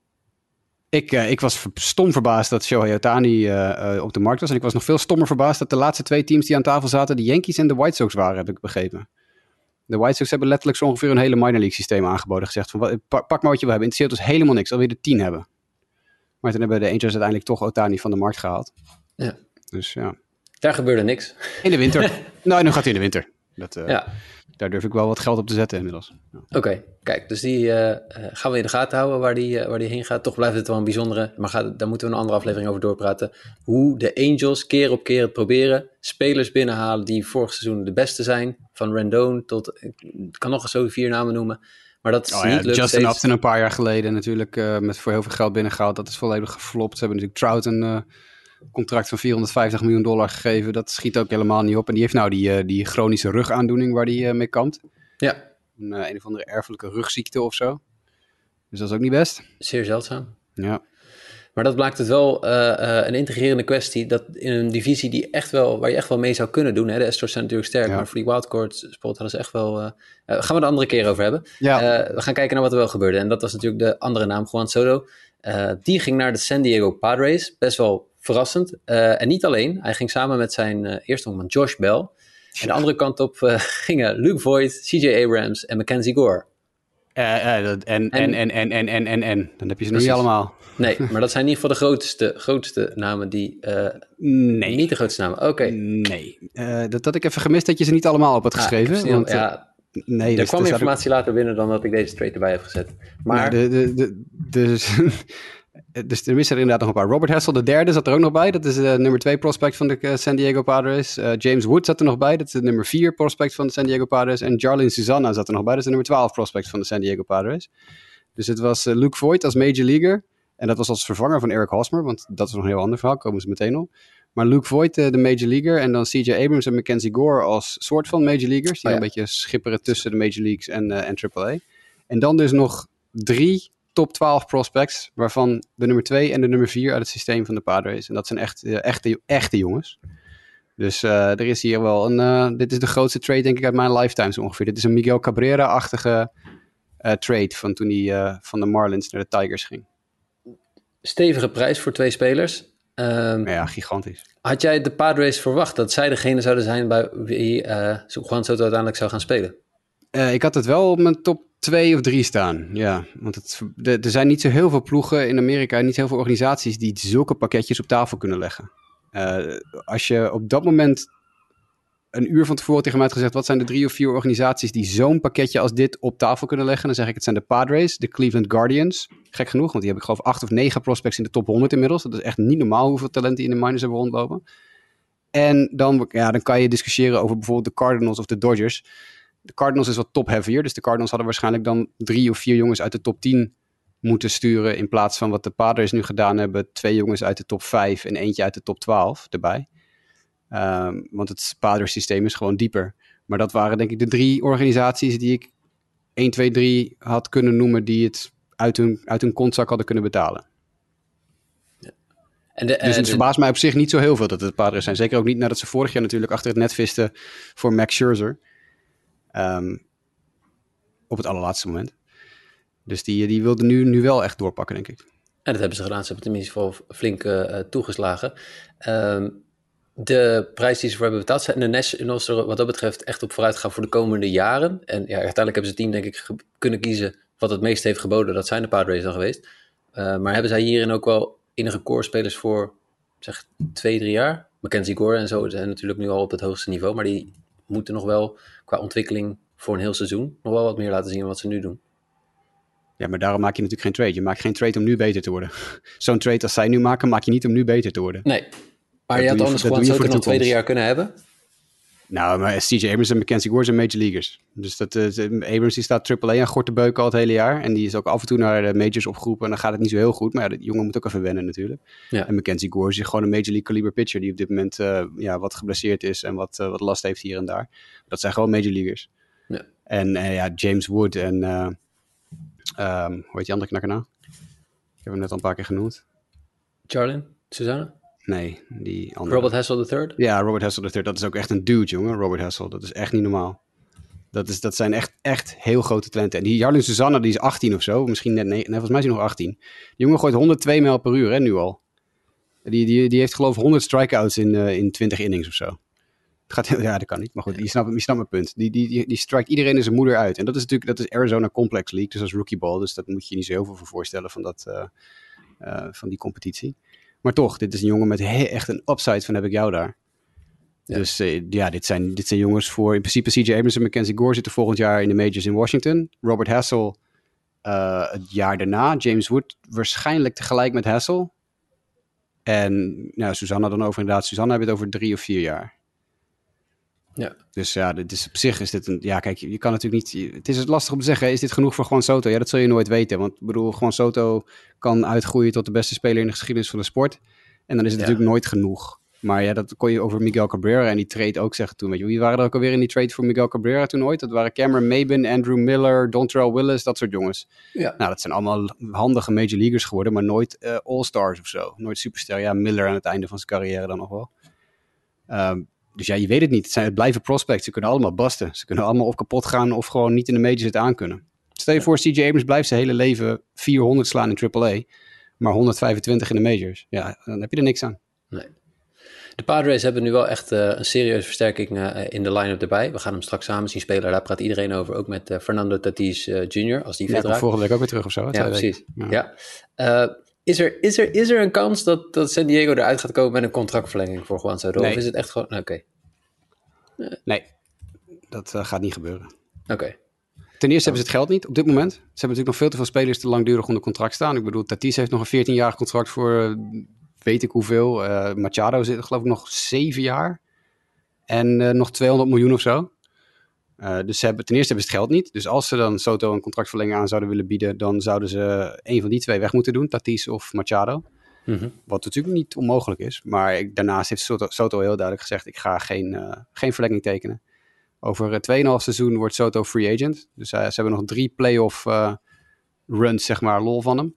ik, uh, ik was stom verbaasd dat Shohei Otani uh, uh, op de markt was. En ik was nog veel stommer verbaasd dat de laatste twee teams die aan tafel zaten... de Yankees en de White Sox waren, heb ik begrepen. De White Sox hebben letterlijk zo ongeveer een hele minor league systeem aangeboden. Gezegd van, pak maar wat je wil hebben. Interesseert ons helemaal niks. Alweer de tien hebben. Maar toen hebben de Angels uiteindelijk toch Otani van de markt gehaald. Ja. Dus ja. Daar gebeurde niks. In de winter. nou, nu gaat hij in de winter. Dat, ja. Daar durf ik wel wat geld op te zetten inmiddels. Ja. Oké, okay, kijk, dus die uh, gaan we in de gaten houden waar die, uh, waar die heen gaat. Toch blijft het wel een bijzondere, maar gaat, daar moeten we een andere aflevering over doorpraten. Hoe de Angels keer op keer het proberen. Spelers binnenhalen die vorig seizoen de beste zijn. Van Rendon tot, ik kan nog eens zo vier namen noemen. Maar dat is oh, niet ja, lukt Justin steeds. Upton een paar jaar geleden natuurlijk uh, met voor heel veel geld binnengehaald. Dat is volledig geflopt. Ze hebben natuurlijk Trout een contract van 450 miljoen dollar gegeven. Dat schiet ook helemaal niet op. En die heeft nou die, die chronische rugaandoening waar die mee kampt. Ja. Een, uh, een of andere erfelijke rugziekte of zo. Dus dat is ook niet best. Zeer zeldzaam. Ja. Maar dat maakt het wel uh, uh, een integrerende kwestie. Dat in een divisie die echt wel, waar je echt wel mee zou kunnen doen. Hè? De Astros zijn natuurlijk sterk, ja. maar voor die wildcard spot hadden ze echt wel... Uh, gaan we de andere keer over hebben. Ja. we gaan kijken naar wat er wel gebeurde. En dat was natuurlijk de andere naam, Juan Soto. die ging naar de San Diego Padres. Best wel verrassend. Eh, en niet alleen, hij ging samen met zijn uh, eerste honkman Josh Bell. En de andere kant op eh, gingen Luke Voigt, CJ Abrams en Mackenzie Gore. en, en, en, en, en, en, en, en. Dan heb je ze nog niet allemaal. Nee, maar dat zijn in ieder geval de grootste, grootste namen die... nee. Niet de grootste namen, oké. Nee, dat had ik even gemist dat je ze niet allemaal op had ah, geschreven. Ja, Nee, er dus kwam dus informatie later binnen dan dat ik deze trade erbij heb gezet. Maar... De, de, de, dus er is er inderdaad nog een paar. Robert Hessel, de derde, zat er ook nog bij. Dat is de nummer twee prospect van de San Diego Padres. Uh, James Wood zat er nog bij. Dat is de nummer vier prospect van de San Diego Padres. En Jarlin Susanna zat er nog bij. Dat is de nummer 12 prospect van de San Diego Padres. Dus het was uh, Luke Voigt als major leaguer. En dat was als vervanger van Eric Hosmer, want dat is nog een heel ander verhaal, komen ze meteen op. Maar Luke Voigt, eh, de Major Leaguer, en dan CJ Abrams en Mackenzie Gore als soort van Major Leaguers. Die Oh ja. een beetje schipperen tussen de Major Leagues en, eh, en AAA. En dan dus nog drie top 12 prospects, waarvan de nummer 2 en de nummer 4 uit het systeem van de Padres. En dat zijn echt eh, echte, echte jongens. Dus eh, er is hier wel een. eh, dit is de grootste trade, denk ik, uit mijn lifetime zo ongeveer. Dit is een Miguel Cabrera-achtige trade van toen hij van de Marlins naar de Tigers ging. Stevige prijs voor twee spelers. Ehm, Ja, gigantisch. Had jij de Padres verwacht dat zij degene zouden zijn bij wie Juan Soto uiteindelijk zou gaan spelen? Eh, ik had het wel op mijn top 2 of 3 staan. Ja, want het, er zijn niet zo heel veel ploegen in Amerika, niet heel veel organisaties die zulke pakketjes op tafel kunnen leggen. Eh, als je op dat moment een uur van tevoren tegen mij had gezegd: wat zijn de drie of vier organisaties die zo'n pakketje als dit op tafel kunnen leggen? Dan zeg ik: het zijn de Padres, de Cleveland Guardians. Gek genoeg, want die hebben, ik geloof, acht of negen prospects in de top 100 inmiddels. Dat is echt niet normaal hoeveel talenten die in de minors hebben rondlopen. En dan, ja, dan kan je discussiëren over bijvoorbeeld de Cardinals of de Dodgers. De Cardinals is wat top-heavier. Dus de Cardinals hadden waarschijnlijk dan drie of vier jongens uit de top 10 moeten sturen. In plaats van wat de Padres nu gedaan hebben. Twee jongens uit de top 5 en eentje uit de top 12 erbij. Ehm, want het Padres systeem is gewoon dieper. Maar dat waren denk ik de drie organisaties die ik 1, 2, 3 had kunnen noemen. Die het uit hun, uit hun kontzak hadden kunnen betalen. En de, Dus het de- verbaast mij op zich niet zo heel veel dat het de Padres zijn. Zeker ook niet nadat ze vorig jaar natuurlijk achter het net visten voor Max Scherzer. Ehm, op het allerlaatste moment. Dus die, die wilde nu, nu wel echt doorpakken, denk ik. En dat hebben ze gedaan. Ze hebben tenminste wel flink eh, toegeslagen. Ehm, de prijs die ze voor hebben betaald zijn de Nationals er wat dat betreft echt op vooruit gaan voor de komende jaren. En ja, uiteindelijk hebben ze het team denk ik kunnen kiezen wat het meest heeft geboden. Dat zijn de Padres dan geweest. Eh, maar hebben zij hierin ook wel enige core spelers voor zeg twee, drie jaar? Mackenzie Gore en zo zijn natuurlijk nu al op het hoogste niveau. Maar die moeten nog wel qua ontwikkeling voor een heel seizoen nog wel wat meer laten zien dan wat ze nu doen. Ja, maar daarom maak je natuurlijk geen trade. Je maakt geen trade om nu beter te worden. Zo'n trade als zij nu maken, maak je niet om nu beter te worden. Nee. Maar Dat je had anders gewoon zo nog twee, drie jaar kunnen hebben. Nou, maar CJ Abrams en Mackenzie Gore zijn major leaguers. Dus dat, eh, Abrams die staat AAA aan gorte beuken al het hele jaar. En die is ook af en toe naar de majors opgeroepen. En dan gaat het niet zo heel goed. Maar ja, de jongen moet ook even wennen natuurlijk. Ja. En Mackenzie Gore is gewoon een major league caliber pitcher. Die op dit moment eh, ja, wat geblesseerd is en wat, eh, wat last heeft hier en daar. Dat zijn gewoon major leaguers. Ja. En ja, James Wood en... eh ehm, hoe heet die andere knakker nou? Ik heb hem net al een paar keer genoemd. Charlin, Susanne, Nee, die andere. Robert Hassel III. Ja, Robert Hassel III. Dat is ook echt een dude, jongen. Robert Hassel. Dat is echt niet normaal. Dat, is, dat zijn echt, echt heel grote talenten. En die Jarlin Susanna, die is 18 of zo. Misschien net, nee, volgens mij is hij nog 18. Die jongen gooit 102 mijl per uur, hè, nu al. Die, die, die heeft geloof ik 100 strikeouts in, eh, in 20 innings of zo. Het gaat, ja, dat kan niet. Maar goed, je snapt, je snapt mijn punt. Die, die, die, die strikt iedereen in zijn moeder uit. En dat is natuurlijk, dat is Arizona Complex League. Dus dat is rookie ball. Dus dat moet je je niet zo heel veel voor voorstellen van, dat, eh, eh, van die competitie. Maar toch, dit is een jongen met echt een upside van heb ik jou daar. Dus eh, ja, dit zijn, dit zijn jongens voor in principe CJ Abrams en Mackenzie Gore zitten volgend jaar in de majors in Washington. Robert Hassel eh, het jaar daarna. James Wood waarschijnlijk tegelijk met Hassel. En nou, Susanna dan over inderdaad. Susanna hebben het over drie of vier jaar. Ja. Dus ja, dit is, op zich is dit een... Ja, kijk, je, kan natuurlijk niet... Het is lastig om te zeggen, is dit genoeg voor Juan Soto? Ja, dat zul je nooit weten. Want ik bedoel, Juan Soto kan uitgroeien tot de beste speler in de geschiedenis van de sport. En dan is het Ja. natuurlijk nooit genoeg. Maar ja, dat kon je over Miguel Cabrera en die trade ook zeggen toen. Weet je, wie waren er ook alweer in die trade voor Miguel Cabrera toen ooit? Dat waren Cameron Maben, Andrew Miller, Dontrell Willis, dat soort jongens. Ja. Nou, dat zijn allemaal handige major leaguers geworden, maar nooit eh, all-stars of zo. Nooit superster. Ja, Miller aan het einde van zijn carrière dan nog wel. Ehm, dus ja, je weet het niet. Het, zijn, het blijven prospects. Ze kunnen allemaal basten. Ze kunnen allemaal of kapot gaan of gewoon niet in de majors het aankunnen. Stel je voor, CJ Abrams blijft zijn hele leven 400 slaan in AAA, maar 125 in de majors. Ja, dan heb je er niks aan. Nee. De Padres hebben nu wel echt eh, een serieuze versterking eh, in de line-up erbij. We gaan hem straks samen zien spelen. Daar praat iedereen over. Ook met eh, Fernando Tatis Jr. als die Ja, komt raakt. volgende week ook weer terug of zo. hè? Ja, precies. weken. Ja. Eh, is, er, is, er, is er een kans dat, dat San Diego eruit gaat komen met een contractverlenging voor Juan Soto? Nee. Of is het echt gewoon... Oké, Nee, dat eh, gaat niet gebeuren. oké. Ten eerste hebben ze het geld niet op dit moment. Ze hebben natuurlijk nog veel te veel spelers te langdurig onder contract staan. Ik bedoel, Tatis heeft nog een 14-jarig contract voor eh, weet ik hoeveel. Eh, Machado zit geloof ik nog 7 jaar. En eh, nog 200 miljoen of zo. Uh, dus ze hebben, ten eerste hebben ze het geld niet. Dus als ze dan Soto een contractverlenging aan zouden willen bieden, dan zouden ze een van die twee weg moeten doen, Tatis of Machado. Mhm. Wat natuurlijk niet onmogelijk is. Maar ik, daarnaast heeft Soto, Soto heel duidelijk gezegd, ik ga geen, uh, geen verlenging tekenen. Over uh, 2,5 seizoen wordt Soto free agent. Dus ze hebben nog drie playoff runs, zeg maar, lol van hem.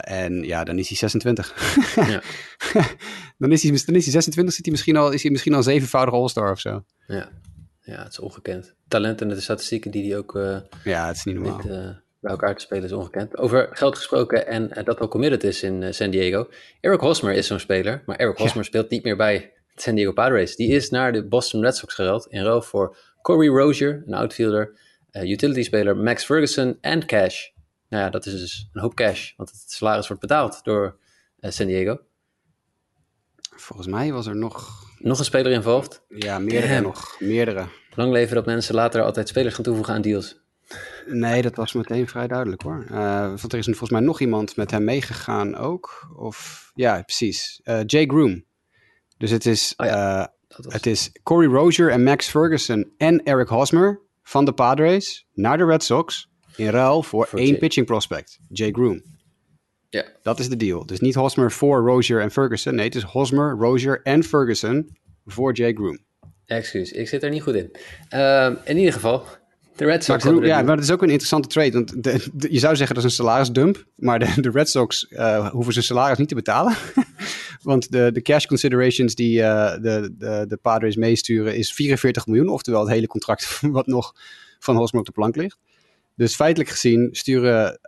en ja, dan is hij 26. Ja. dan, is hij, dan is hij 26, zit hij misschien al, is hij misschien al zevenvoudig All-Star of zo. Ja. Ja, het is ongekend. Talent en de statistieken die hij ook uh, ja, het is niet normaal. Uh, bij elkaar te spelen is ongekend. Over geld gesproken en uh, dat al committed is in San Diego. Eric Hosmer is zo'n speler, maar Eric Hosmer ja. speelt niet meer bij San Diego Padres. Die is naar de Boston Red Sox geruild in ruil voor Corey Rozier, een outfielder, utility speler Max Ferguson en cash. Nou ja, dat is dus een hoop cash, want het salaris wordt betaald door San Diego. Volgens mij was er nog... Nog een speler involved? Ja, meerdere Damn. nog. Meerdere. Lang leven dat mensen later altijd spelers gaan toevoegen aan deals. Nee, dat was meteen vrij duidelijk hoor. Uh, want er is volgens mij nog iemand met hem meegegaan ook. Of, ja, precies. Uh, Jay Groom. Dus het is, oh ja, uh, het is Corey Rozier en Max Ferguson en Eric Hosmer van de Padres naar de Red Sox. In ruil voor, voor één Jay. pitching prospect, Jay Groom. Ja. Dat is de deal. Dus niet Hosmer voor Rozier en Ferguson. Nee, het is Hosmer, Rozier en Ferguson voor Jay Groom. Excuus, ik zit er niet goed in. Uh, in ieder geval, de Red Sox. Maar, ja, maar dat is ook een interessante trade. Want de, de, je zou zeggen dat is een salarisdump. Maar de, de Red Sox uh, hoeven zijn salaris niet te betalen. want de, de cash considerations die uh, de, de, de Padres meesturen is 44 miljoen. Oftewel het hele contract wat nog van Hosmer op de plank ligt. Dus feitelijk gezien sturen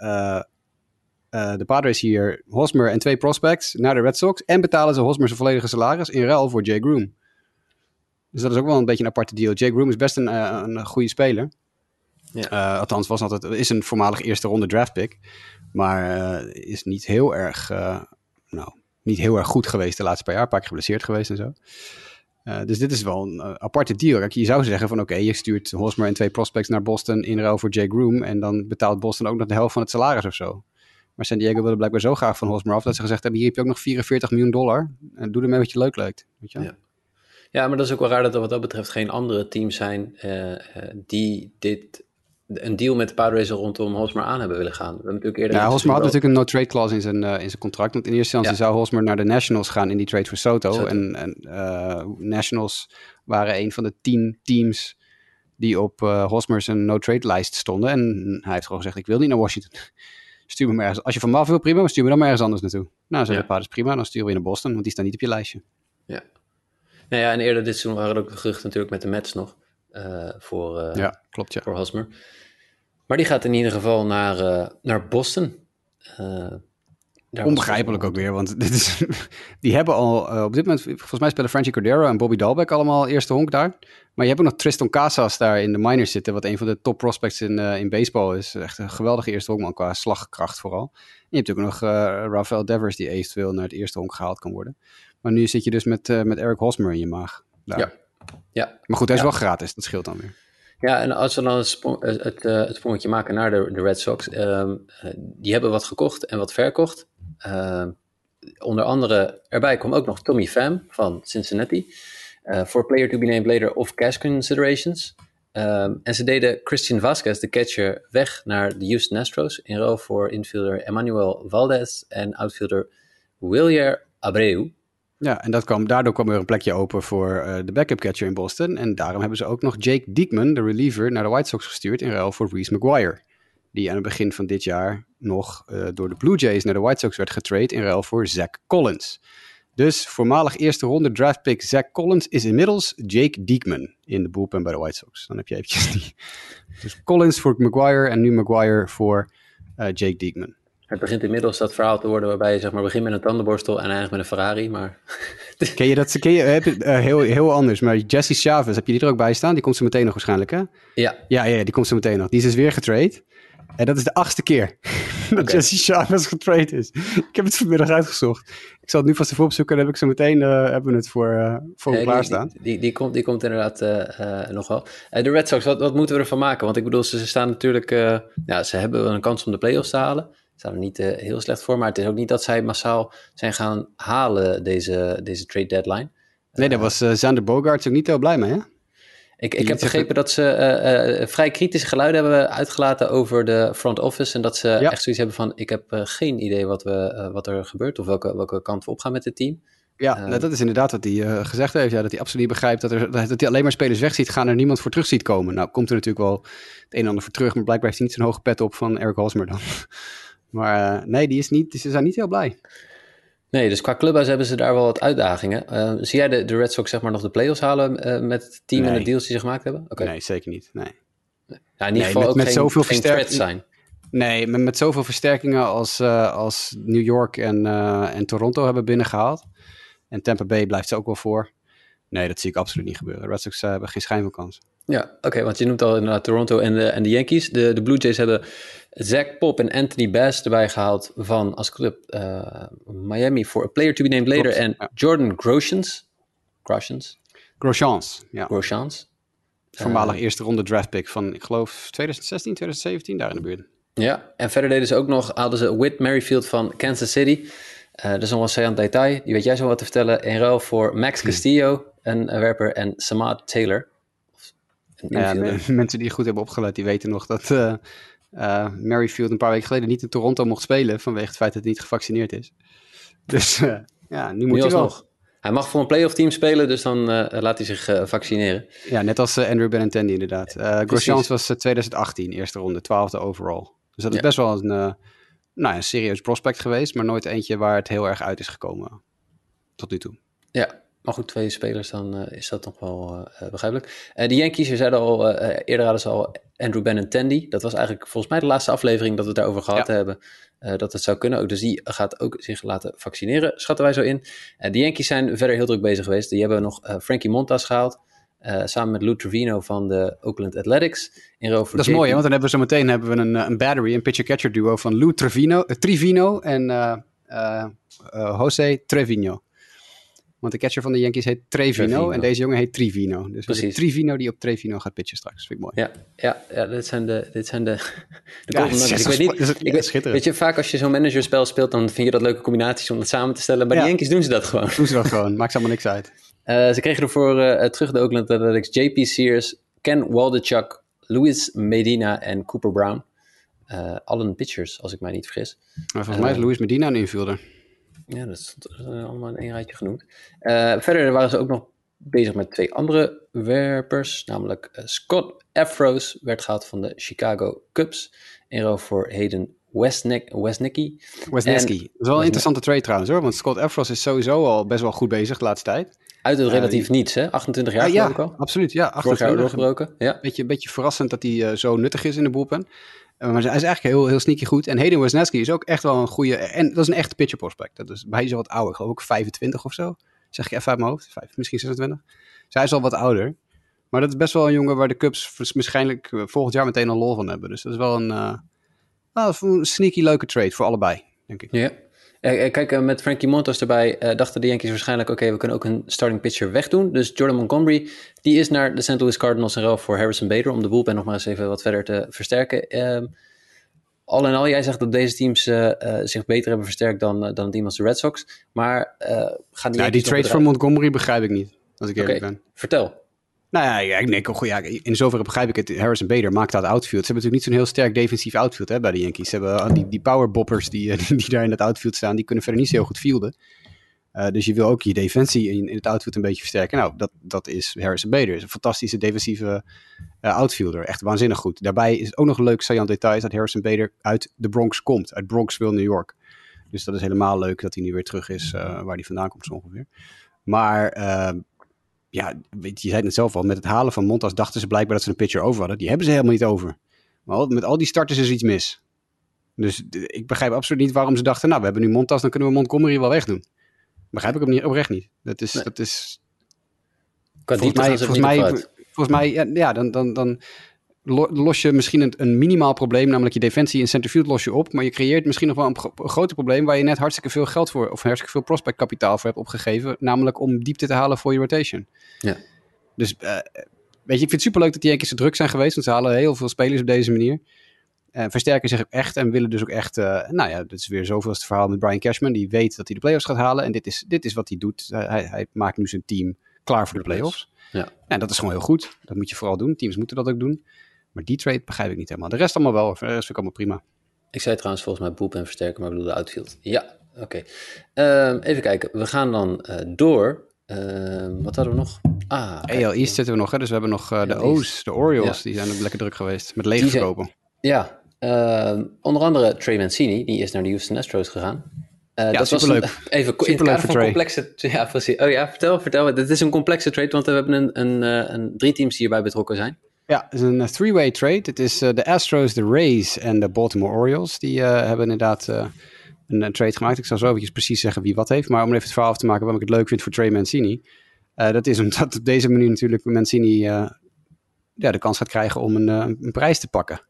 uh, de Padres hier Hosmer en twee prospects naar de Red Sox. En betalen ze Hosmer zijn volledige salaris in ruil voor Jay Groom. Dus dat is ook wel een beetje een aparte deal. Jake Groom is best een, uh, een goede speler. Ja. Uh, althans, was altijd, is een voormalig eerste ronde draft pick. Maar is niet heel erg, nou, niet heel erg goed geweest de laatste paar jaar. Een paar keer geblesseerd geweest en zo. dus dit is wel een aparte deal. Kijk, je zou zeggen van oké, okay, je stuurt Hosmer en twee prospects naar Boston in ruil voor Jake Groom. En dan betaalt Boston ook nog de helft van het salaris of zo. Maar San Diego wilde blijkbaar zo graag van Hosmer af dat ze gezegd hebben: hier heb je ook nog 44 miljoen dollar. En doe ermee wat je leuk lijkt. Weet je? Ja. Ja, maar dat is ook wel raar dat er wat dat betreft geen andere teams zijn uh, uh, die dit, een deal met de Padres rondom Hosmer aan hebben willen gaan. We hebben natuurlijk eerder ja, Hosmer had natuurlijk een no-trade clause in zijn, uh, in zijn contract. Want in eerste instantie ja. zou Hosmer naar de Nationals gaan in die trade voor Soto. Soto. En, en Nationals waren een van de tien teams die op Hosmer's no-trade lijst stonden. En hij heeft gewoon gezegd, ik wil niet naar Washington. Stuur me maar ergens. Als je van me af wil, prima, maar stuur me dan maar ergens anders naartoe. Nou, zei ja. de Padres, prima, dan sturen we je naar Boston, want die staan niet op je lijstje. Ja. Nou ja, en eerder dit seizoen waren er ook geruchten natuurlijk met de Mets nog. Uh, voor, uh, ja, klopt, ja. voor Hosmer. Maar die gaat in ieder geval naar, uh, naar Boston. Onbegrijpelijk ook weer, want dit is, die hebben al op dit moment, volgens mij spelen Frankie Cordero en Bobby Dalbeck allemaal eerste honk daar. Maar je hebt ook nog Tristan Casas daar in de minors zitten, wat een van de top prospects in, in baseball is. Echt een geweldige eerste honkman qua slagkracht vooral. En je hebt ook nog Rafael Devers die eventueel naar het eerste honk gehaald kan worden. Maar nu zit je dus met, met Eric Hosmer in je maag. Daar. Ja. ja. Maar goed, hij is ja. wel gratis. Dat scheelt dan weer. Ja, en als we dan het, sprong, het, het, het sprongetje maken naar de, de Red Sox. Um, die hebben wat gekocht en wat verkocht. Uh, onder andere, erbij kwam ook nog Tommy Pham van Cincinnati. For uh, player to be named later of cash considerations. Um, en ze deden Christian Vasquez, de catcher, weg naar de Houston Astros. In ruil voor infielder Emmanuel Valdez en outfielder Willier Abreu. Ja, en dat daardoor kwam er een plekje open voor uh, de backup catcher in Boston. En daarom hebben ze ook nog Jake Diekman, de reliever, naar de White Sox gestuurd in ruil voor Reese McGuire. Die aan het begin van dit jaar nog uh, door de Blue Jays naar de White Sox werd getrade in ruil voor Zach Collins. Dus voormalig eerste ronde draftpick Zach Collins is inmiddels Jake Diekman in de bullpen bij de White Sox. Dan heb je eventjes die. Dus Collins voor McGuire en nu McGuire voor uh, Jake Diekman. Het begint inmiddels dat verhaal te worden waarbij je zeg maar begint met een tandenborstel en eindigt met een Ferrari, maar... ken je dat? Ken je, heb je, uh, heel, heel anders, maar Jesse Chavez, heb je die er ook bij staan? Die komt zo meteen nog waarschijnlijk, hè? Ja. Ja, ja, die komt zo meteen nog. Die is dus weer getrade. En dat is de achtste keer dat okay. Jesse Chavez getrade is. Ik heb het vanmiddag uitgezocht. Ik zal het nu vast even opzoeken. Dan heb ik zo meteen uh, hebben we het voor, uh, voor nee, klaarstaan. Die, die, die, komt, die komt inderdaad uh, nog wel. de Red Sox, wat, wat moeten we ervan maken? Want ik bedoel, ze, ze staan natuurlijk... ja, ze hebben een kans om de playoffs te halen. Ze staan er niet heel slecht voor. Maar het is ook niet dat zij massaal zijn gaan halen deze, deze trade deadline. Nee, daar was Zander Bogaerts ook niet heel blij mee, hè? Ik, ik heb begrepen dat ze eh, eh, vrij kritische geluiden hebben uitgelaten over de front office. En dat ze echt zoiets hebben van: ik heb eh, geen idee wat, we, wat er gebeurt of welke, welke kant we opgaan met het team. Ja, nou, dat is inderdaad wat hij gezegd heeft. Ja, dat hij absoluut niet begrijpt dat, er, dat hij alleen maar spelers weg ziet gaan er niemand voor terug ziet komen. Nou, komt er natuurlijk wel het een en ander voor terug, maar blijkbaar heeft hij niet zo'n hoge pet op van Eric Hosmer dan. maar nee, die is niet, ze zijn niet heel blij. Nee, dus qua clubhuis hebben ze daar wel wat uitdagingen. Uh, zie jij de, de Red Sox zeg maar nog de playoffs halen uh, met het team en de deals die ze gemaakt hebben? Okay. Nee, zeker niet. Nee. Ja, in ieder geval met, ook met geen, zoveel geen zijn. Nee, met, met zoveel versterkingen als, uh, als New York en, en Toronto hebben binnengehaald. En Tampa Bay blijft ze ook wel voor. Nee, dat zie ik absoluut niet gebeuren. De Red Sox hebben geen schijn van kans. Ja, oké, want je noemt al inderdaad Toronto en de, en de Yankees. De, de Blue Jays hebben Zach Pop en Anthony Bass erbij gehaald van als club uh, Miami voor a player to be named later. en Jordan Groshans. Groshans? Groshans, ja. Groshans. Voormalig uh, eerste ronde draft pick van, ik geloof, 2016, 2017, daar in de buurt. Ja, en verder deden ze ook nog, hadden ze Whit Merrifield van Kansas City. Uh, dat is nog wel Sayan detail, die weet jij zo wat te vertellen. In ruil voor Max hmm. Castillo, een werper, en Samad Taylor. Ja, mensen die goed hebben opgelet, die weten nog dat uh, uh, Merrifield een paar weken geleden niet in Toronto mocht spelen vanwege het feit dat hij niet gevaccineerd is. Dus uh, ja, nu moet hij wel. Nog. Hij mag voor een playoff team spelen, dus dan laat hij zich vaccineren. Ja, net als Andrew Benintendi inderdaad. Uh, Grosjean was 2018, eerste ronde, twaalfde overall. Dus dat is best wel een, nou, een serieus prospect geweest, maar nooit eentje waar het heel erg uit is gekomen. Tot nu toe. Ja, maar goed, twee spelers, dan uh, is dat nog wel uh, begrijpelijk. Uh, de Yankees, je zeiden al, eerder hadden ze al Andrew Benintendi. Dat was eigenlijk volgens mij de laatste aflevering dat we het daarover gehad ja. hebben. dat het zou kunnen. Ook, dus die gaat ook zich laten vaccineren, schatten wij zo in. de Yankees zijn verder heel druk bezig geweest. Die hebben nog Frankie Montas gehaald. samen met Lou Trevino van de Oakland Athletics. In dat is mooi, hè? want dan hebben we zo meteen hebben we een, een battery, een pitcher-catcher duo van Lou Trevino, Trevino en Jose Trevino. Want de catcher van de Yankees heet Trevino, en deze jongen heet Trivino. Dus Precies. Trivino die op Trevino gaat pitchen straks. Vind ik mooi. Ja, ja, ja dit zijn de, dit zijn de, de ja, ik weet niet, ik weet, weet je, vaak als je zo'n managerspel speelt, dan vind je dat leuke combinaties om dat samen te stellen. Bij de Yankees doen ze dat gewoon. Doen ze dat gewoon, maakt allemaal niks uit. Uh, ze kregen ervoor uh, terug de Oakland Athletics JP Sears, Ken Waldechuk, Luis Medina en Cooper Brown. Uh, allen pitchers, als ik mij niet vergis. Maar volgens mij is Luis Medina een infielder. Ja, dat is allemaal in één rijtje genoemd. Uh, verder waren ze ook nog bezig met twee andere werpers. Namelijk uh, Scott Afros werd gehaald van de Chicago Cubs. In ruil voor Hayden Westnick, Westnicki. Westnicki. Dat is wel een interessante trade trouwens hoor. Want Scott Afros is sowieso al best wel goed bezig de laatste tijd. Uit het relatief niets hè? 28 jaar uh, ja, al. absoluut. Ja, 28 jaar doorgebroken. Ja. Beetje, beetje verrassend dat hij zo nuttig is in de boelpen. Eh, maar hij is eigenlijk heel, heel sneaky goed. En Hayden Wesneski is ook echt wel een goede... En dat is een echte pitcher prospect. Dat is, hij is al wat ouder, geloof ik 25 of zo. Zeg ik even uit mijn hoofd. Misschien 26. Dus hij is al wat ouder. Maar dat is best wel een jongen waar de Cubs waarschijnlijk eh, volgend jaar meteen een lol van hebben. Dus dat is wel een, nou, een sneaky leuke trade voor allebei, denk ik. Ja. Kijk, met Frankie Montas erbij dachten de Yankees waarschijnlijk... oké, we kunnen ook een starting pitcher wegdoen. Dus Jordan Montgomery, die is naar de St. Louis Cardinals en ruil voor Harrison Bader... om de boelpen nog maar eens even wat verder te versterken. Ehm, al in al, jij zegt dat deze teams uh, zich beter hebben versterkt dan, uh, dan het team als de Red Sox. Maar gaan die. Ja, die trade voor Montgomery begrijp ik niet. Als ik eerlijk ben. Vertel. Nou ja, ja, nee, oh, ja, in zoverre begrijp ik het. Harrison Bader maakt dat outfield. Ze hebben natuurlijk niet zo'n heel sterk defensief outfield hè, bij de Yankees. Ze hebben die, die powerboppers die, die daar in het outfield staan, die kunnen verder niet zo heel goed fielden. Uh, dus je wil ook je defensie in, in, het outfield een beetje versterken. Nou, dat, dat is Harrison Bader. Is een fantastische defensieve uh, outfielder. Echt waanzinnig goed. Daarbij is ook nog een leuk saillant detail dat Harrison Bader uit de Bronx komt. Uit Bronxville, New York. Dus dat is helemaal leuk dat hij nu weer terug is waar hij vandaan komt zo ongeveer. Maar ja, je zei het net zelf al. Met het halen van Montas dachten ze blijkbaar dat ze een pitcher over hadden. Die hebben ze helemaal niet over. Maar met al die starters is iets mis. Dus ik begrijp absoluut niet waarom ze dachten... nou, we hebben nu Montas, dan kunnen we Montgomery wel wegdoen. Begrijp ik hem niet, oprecht niet. Dat is, dat is volgens mij, volgens mij, volgens mij, ja, ja dan, dan, dan los je misschien een, een, minimaal probleem, namelijk je defensie in centerfield los je op, maar je creëert misschien nog wel een, een groter probleem waar je net hartstikke veel geld voor, of hartstikke veel prospectkapitaal voor hebt opgegeven, namelijk om diepte te halen voor je rotation. Ja. Dus uh, weet je, ik vind het superleuk dat die Yankees zo druk zijn geweest, want ze halen heel veel spelers op deze manier. Uh, versterken zich ook echt en willen dus ook echt, uh, nou ja, dit is weer zoveel het verhaal met Brian Cashman. Die weet dat hij de playoffs gaat halen en dit is, dit is wat hij doet. hij, hij, maakt nu zijn team klaar voor de playoffs. Ja. En dat is gewoon heel goed. Dat moet je vooral doen. Teams moeten dat ook doen. Maar die trade begrijp ik niet helemaal. De rest allemaal wel. De rest vind ik allemaal prima. Ik zei trouwens volgens mij boep en versterken, maar ik bedoel de outfield. Ja, oké. Ehm, even kijken. We gaan dan eh, door. Ehm, wat hadden we nog? Ah. AL East zitten we nog. Hè? Dus we hebben nog eh, de East. O's, de Orioles. Ja. Die zijn ook lekker druk geweest. Met Die leeg zijn- verkopen. Ja, ehm, onder andere Trey Mancini, die is naar de Houston Astros gegaan. Eh, dat was een, even in het kader van Trey. complexe... Ja, precies. Oh ja, vertel, vertel. Dit is een complexe trade, want we hebben een, een, een, drie teams die hierbij betrokken zijn. Ja, het is een eh, three-way trade. Het is eh, de Astros, de Rays en de Baltimore Orioles. Die eh, hebben inderdaad een, trade gemaakt. Ik zal zo eventjes precies zeggen wie wat heeft. Maar om even het verhaal af te maken waarom ik het leuk vind voor Trey Mancini. dat is omdat op deze manier natuurlijk Mancini ja, de kans gaat krijgen om een, een prijs te pakken.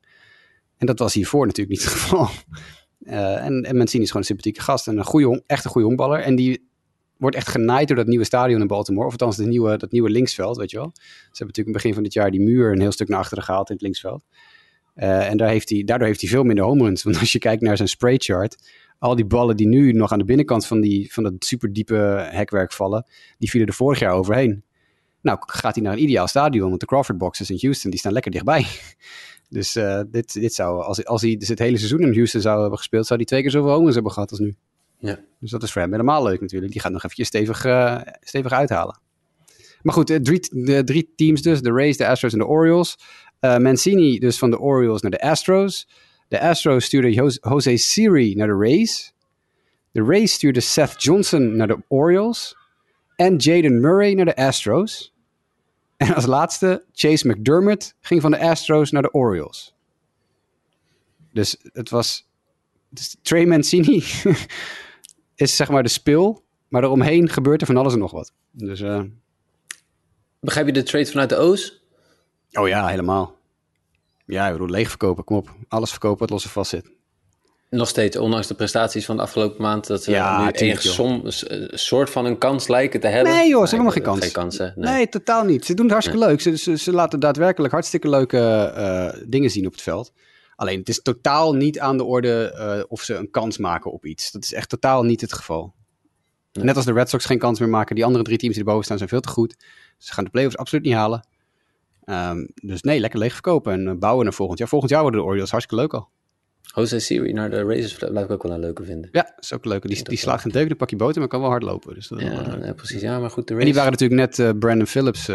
En dat was hiervoor natuurlijk niet het geval. En, Mancini is gewoon een sympathieke gast. En een goede, echt een goede honkballer. En die wordt echt genaaid door dat nieuwe stadion in Baltimore. Of althans de nieuwe, dat nieuwe linksveld, weet je wel. Ze hebben natuurlijk in het begin van dit jaar die muur een heel stuk naar achteren gehaald in het linksveld. Eh, en daar heeft hij, daardoor heeft hij veel minder home runs. Want als je kijkt naar zijn spray chart, al die ballen die nu nog aan de binnenkant van, die, van dat superdiepe hekwerk vallen, die vielen er vorig jaar overheen. Nou, gaat hij naar een ideaal stadion, want de Crawford boxes in Houston, die staan lekker dichtbij. Dus eh, dit, dit zou, als, als hij dus het hele seizoen in Houston zou hebben gespeeld, zou hij twee keer zoveel home runs hebben gehad als nu. Ja. Dus dat is voor hem helemaal leuk natuurlijk. Die gaat nog eventjes stevig, eh, stevig uithalen. Maar goed, eh, drie, de drie teams dus. De Rays, de Astros en de Orioles. Eh, Mancini dus van de Orioles naar de Astros. De Astros stuurde Jos- Jose Siri naar de Rays. De Rays stuurde Seth Johnson naar de Orioles. En Jaden Murray naar de Astros. En als laatste, Chase McDermott ging van de Astros naar de Orioles. Dus het was... Dus Trey Mancini is zeg maar de spil. Maar eromheen gebeurt er van alles en nog wat. Dus... eh, Begrijp je de trade vanuit de O's? Oh ja, helemaal. Ja, ik bedoel, leeg verkopen, kom op. Alles verkopen wat los en vast zit. Nog steeds, ondanks de prestaties van de afgelopen maand, dat ze Ja, nu een soort van een kans lijken te hebben. Nee joh, ze hebben helemaal geen kans. Geen hè? Nee. totaal niet. Ze doen het hartstikke leuk. Ze, ze, ze laten daadwerkelijk hartstikke leuke eh, dingen zien op het veld. Alleen het is totaal niet aan de orde eh, of ze een kans maken op iets. Dat is echt totaal niet het geval. Net als de Red Sox geen kans meer maken. Die andere drie teams die erboven staan zijn veel te goed. Ze gaan de playoffs absoluut niet halen. Ehm, dus nee, lekker leeg verkopen en eh, bouwen naar volgend jaar. Volgend jaar worden de Orioles hartstikke leuk al. Jose Siri naar de Races blijf ik ook wel een leuke vinden. Ja, is ook leuk. Die, die slaat geen deuk in een pakje boter, maar kan wel hard lopen. Dus dat Ja, precies. Ja, maar goed, de En die waren natuurlijk net eh, Brandon Phillips,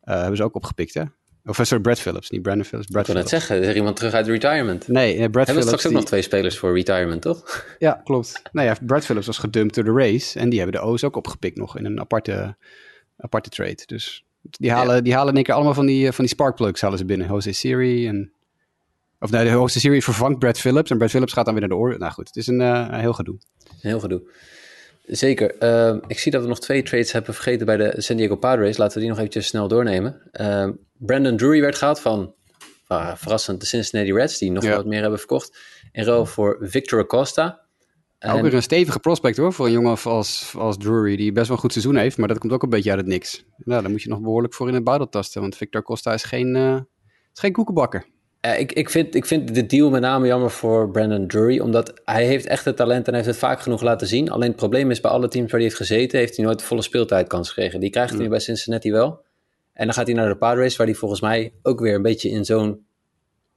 hebben ze ook opgepikt, hè? Of sorry, Brad Phillips, niet Brandon Phillips, Brad Ik wil net zeggen, is er iemand terug uit retirement? Nee, Brad Hebben we Phillips. straks ook nog twee spelers voor retirement, toch? Ja, klopt. Nou ja, Brad Phillips was gedumpt door de Rays en die hebben de O's ook opgepikt nog in een aparte, aparte trade. Dus die halen, die halen in één keer allemaal van die, van die sparkplugs halen ze binnen. Jose Siri en... Of nee, de Jose Siri vervangt Brad Phillips en Brad Phillips gaat dan weer naar de Orioles. Nou goed, het is een, eh, een heel gedoe. Heel gedoe. Zeker. Ehm, ik zie dat we nog twee trades hebben vergeten bij de San Diego Padres. Laten we die nog eventjes snel doornemen. Ehm, Brandon Drury werd gehaald van, ah, verrassend, de Cincinnati Reds, die nog Ja. wat meer hebben verkocht. In ruil voor Victor Acosta. ook En- weer een stevige prospect hoor, voor een jongen als, als Drury, die best wel een goed seizoen heeft, maar dat komt ook een beetje uit het niks. Nou, daar moet je nog behoorlijk voor in het buidel tasten, want Victor Costa is geen, eh, is geen koekenbakker. Ja, ik, ik, vind, ik vind de deal met name jammer voor Brandon Drury, omdat hij heeft echt het talent en heeft het vaak genoeg laten zien. Alleen het probleem is, bij alle teams waar hij heeft gezeten, heeft hij nooit de volle speeltijdkans gekregen. Die krijgt hij nu bij Cincinnati wel. En dan gaat hij naar de Padres, waar hij volgens mij ook weer een beetje in zo'n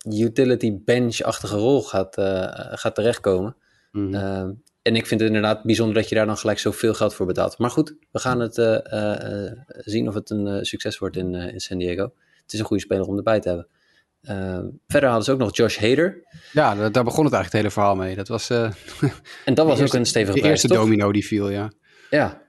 utility bench-achtige rol gaat, eh, gaat terechtkomen. Ehm, en ik vind het inderdaad bijzonder dat je daar dan gelijk zoveel geld voor betaalt. Maar goed, we gaan het eh, eh, eh, zien of het een eh, succes wordt in, eh, in San Diego. Het is een goede speler om erbij te hebben. Ehm, verder hadden ze ook nog Josh Hader. Ja, da- daar begon het eigenlijk het hele verhaal mee. Dat was, eh, En dat was ook een stevige De prijs, eerste toch? domino die viel, ja. Ja,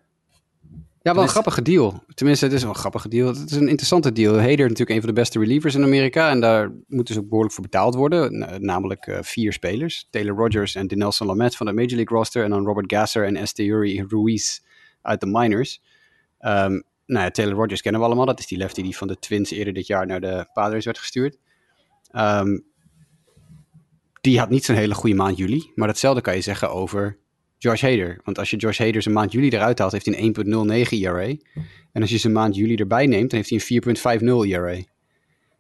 Ja, wel een Dus- grappige deal. Tenminste, het is wel een grappige deal. Het is een interessante deal. Hader natuurlijk een van de beste relievers in Amerika. En daar moeten ze ook behoorlijk voor betaald worden. Namelijk eh, vier spelers. Taylor Rogers en Dinelson Lamet van de Major League roster. En dan Robert Gasser en Esteury Ruiz uit de minors. Ehm, nou ja, Taylor Rogers kennen we allemaal. Dat is die lefty die van de Twins eerder dit jaar naar de Padres werd gestuurd. Ehm, die had niet zo'n hele goede maand juli. Maar datzelfde kan je zeggen over Josh Hader. Want als je Josh Hader zijn maand juli eruit haalt, heeft hij een 1.09 ERA. En als je zijn maand juli erbij neemt, dan heeft hij een 4.50 ERA.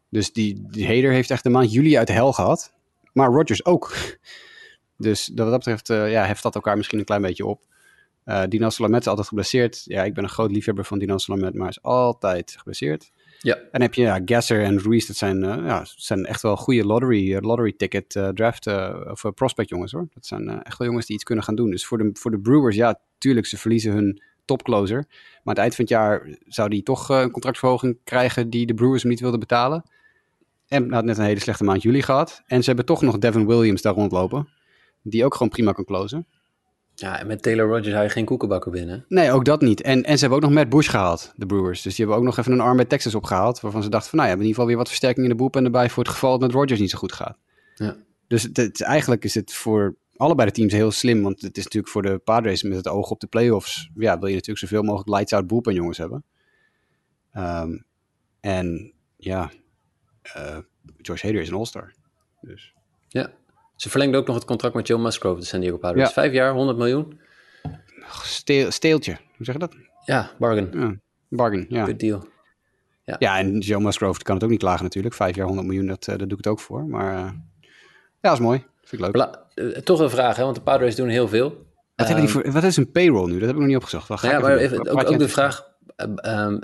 Dus die, Hader heeft echt de maand juli uit de hel gehad. Maar Rodgers ook. Dus wat dat betreft eh, ja, heft dat elkaar misschien een klein beetje op. Uh, Dino Salamet is altijd geblesseerd. Ja, ik ben een groot liefhebber van Dino Salamet, maar is altijd geblesseerd. Ja. En heb je ja, Gasser en Ruiz, dat zijn, uh, ja, zijn echt wel goede lottery, uh, lottery ticket uh, draft of prospect jongens hoor. Dat zijn echt wel jongens die iets kunnen gaan doen. Dus voor de, voor de Brewers, ja, tuurlijk, ze verliezen hun topcloser. Maar aan het eind van het jaar zou die toch een contractverhoging krijgen die de Brewers hem niet wilden betalen. En had net een hele slechte maand juli gehad. En ze hebben toch nog Devin Williams daar rondlopen. Die ook gewoon prima kan closen. Ja, en met Taylor Rogers hou je geen koekenbakker binnen. Nee, ook dat niet. En, en ze hebben ook nog Matt Bush gehaald, de Brewers. Dus die hebben ook nog even een arm bij Texas opgehaald. Waarvan ze dachten van, nou ja, in ieder geval weer wat versterking in de boep en erbij voor het geval dat met Rogers niet zo goed gaat. Ja. Dus het, het, eigenlijk is het voor allebei de teams heel slim. Want het is natuurlijk voor de Padres met het oog op de playoffs. Ja, wil je natuurlijk zoveel mogelijk lights out bullpen jongens hebben. Um, en ja, uh, George Hader is een all-star. Dus. Ja, ze verlengde ook nog het contract met Joe Musgrove, de San Diego Padres. Ja. Vijf jaar, 100 miljoen. Steel, steeltje, hoe zeg je dat? Ja, bargain. Ja, bargain, ja. Good deal. Ja. ja, en Joe Musgrove kan het ook niet klagen natuurlijk. Vijf jaar, 100 miljoen, dat, uh, daar doe ik het ook voor. Maar uh, ja, dat is mooi. Vind ik leuk. Bla, uh, toch een vraag, hè, want de Padres doen heel veel. Wat, hebben die voor, wat is een payroll nu? Dat heb ik nog niet opgezocht. Nou ja, maar even, ook, ook de vraag... Um,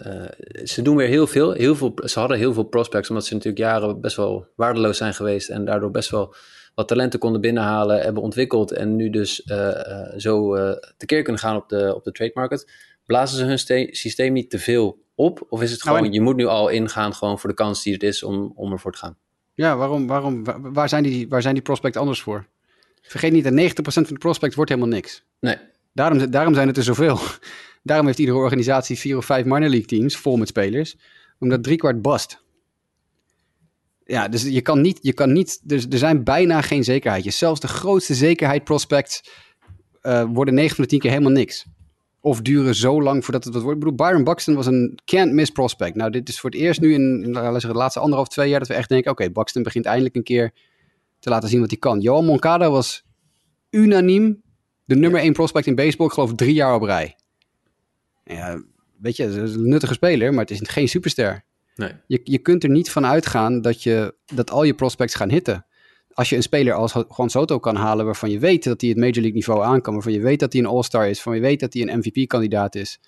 ze doen weer heel veel. heel veel. Ze hadden heel veel prospects, omdat ze natuurlijk jaren best wel waardeloos zijn geweest. En daardoor best wel wat talenten konden binnenhalen, hebben ontwikkeld. En nu dus uh, zo uh, tekeer kunnen gaan op de, op de trade market. Blazen ze hun systeem niet te veel op? Of is het gewoon, Nou, en- je moet nu al ingaan gewoon voor de kans die het is om, om ervoor te gaan? Ja, waarom, waarom, waar, zijn die, waar zijn die prospects anders voor? Vergeet niet, dat 90% van de prospects wordt helemaal niks. Nee. Daarom, daarom zijn het er zoveel. Daarom heeft iedere organisatie vier of vijf minor league teams vol met spelers. Omdat driekwart bast. Ja, dus je kan niet, je kan niet dus er zijn bijna geen zekerheidjes. Zelfs de grootste zekerheid prospects eh, worden 9 van de 10 keer helemaal niks. Of duren zo lang voordat het wat wordt. Ik bedoel, Byron Buxton was een can't miss prospect. Nou, dit is voor het eerst nu in, de laatste anderhalf, twee jaar dat we echt denken, oké, Buxton begint eindelijk een keer te laten zien wat hij kan. Johan Moncada was unaniem de nummer één prospect in baseball, ik geloof drie jaar op rij. Ja, weet je, dat is een nuttige speler, maar het is geen superster. Nee. Je, je kunt er niet van uitgaan dat, je, dat al je prospects gaan hitten. Als je een speler als Juan Soto kan halen waarvan je weet dat hij het Major League niveau aan kan, waarvan je weet dat hij een All-Star is, waarvan je weet dat hij een MVP-kandidaat is.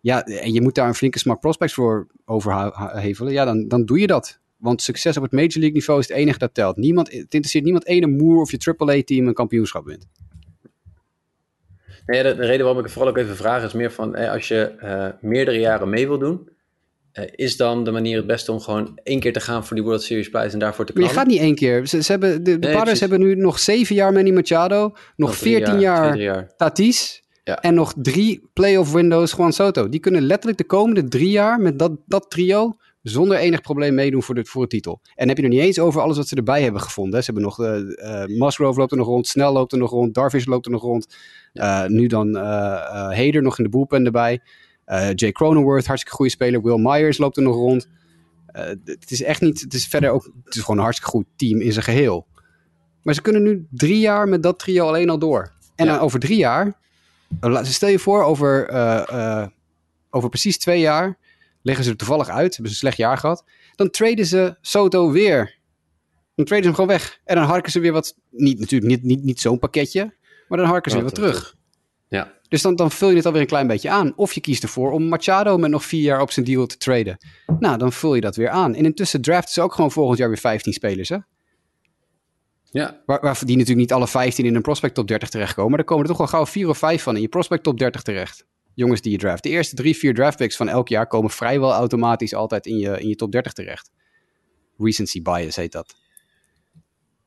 Ja, en je moet daar een flinke smak prospects voor overhevelen. Ja, dan, dan doe je dat. Want succes op het Major League niveau is het enige dat telt. Niemand, het interesseert niemand ene moer of je AAA-team een kampioenschap wint. Nee, de, de reden waarom ik het vooral ook even vraag is meer van eh, als je eh, meerdere jaren mee wil doen, eh, is dan de manier het beste om gewoon één keer te gaan voor die World Series prijs en daarvoor te Maar je knallen? gaat niet één keer. Ze, ze hebben, de de Nee, Padres hebben nu nog zeven jaar Manny Machado, nog 14 jaar. Tatis Ja. en nog drie playoff windows Juan Soto. Die kunnen letterlijk de komende drie jaar met dat, dat trio zonder enig probleem meedoen voor de, voor de titel. En heb je nog niet eens over alles wat ze erbij hebben gevonden. hè. Ze hebben nog, eh, Musgrove loopt er nog rond, Snell loopt er nog rond, Darvish loopt er nog rond. Nu dan Hader nog in de bullpen erbij. Eh Jay Cronenworth, hartstikke goede speler. Will Myers loopt er nog rond. Eh, het is echt niet, het is verder ook, het is gewoon een hartstikke goed team in zijn geheel. Maar ze kunnen nu drie jaar met dat trio alleen al door. En Ja. dan over drie jaar, eh, stel je voor, over, over precies twee jaar leggen ze er toevallig uit, hebben ze een slecht jaar gehad. Dan traden ze Soto weer. Dan traden ze hem gewoon weg. En dan harken ze weer wat, niet natuurlijk niet, niet, niet zo'n pakketje, maar dan harken ze weer wat terug. Ja. Dus dan, dan vul je het alweer een klein beetje aan. Of je kiest ervoor om Machado met nog vier jaar op zijn deal te traden. Nou, dan vul je dat weer aan. En intussen draften ze ook gewoon volgend jaar weer 15 spelers, hè? Ja, Waar, waar die natuurlijk niet alle 15 in een prospect top 30 terechtkomen. Maar er komen er toch wel gauw vier of vijf van in je prospect top 30 terecht. Jongens die je draft. De eerste drie, vier draft picks van elk jaar komen vrijwel automatisch altijd in je, in je top 30 terecht. Recency bias heet dat.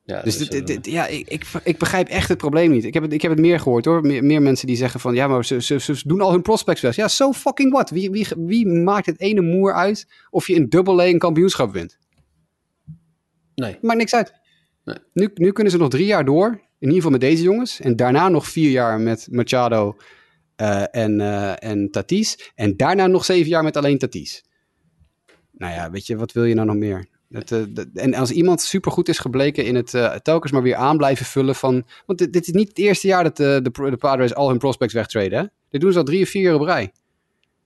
Ja Dus dit- dit- dit- ja, ik, ik, ik begrijp echt het probleem niet. Ik heb het, ik heb het meer gehoord hoor. Meer, meer mensen die zeggen van ja, maar ze, ze, ze doen al hun prospects weg. Ja, so fucking what? Wie, wie, wie maakt het ene moer uit of je in double A een kampioenschap wint? nee. Maakt niks uit. Nee. Nu, nu kunnen ze nog drie jaar door. In ieder geval met deze jongens. En daarna nog vier jaar met Machado eh, en, eh, en Tatis. En daarna nog zeven jaar met alleen Tatis. Nou ja, weet je, wat wil je nou nog meer? Eh, en als iemand supergoed is gebleken in het eh, telkens maar weer aan blijven vullen van... Want dit, dit is niet het eerste jaar dat eh, de, de, de Padres al hun prospects wegtraden. Hè? Dit doen ze al drie of vier jaar op rij.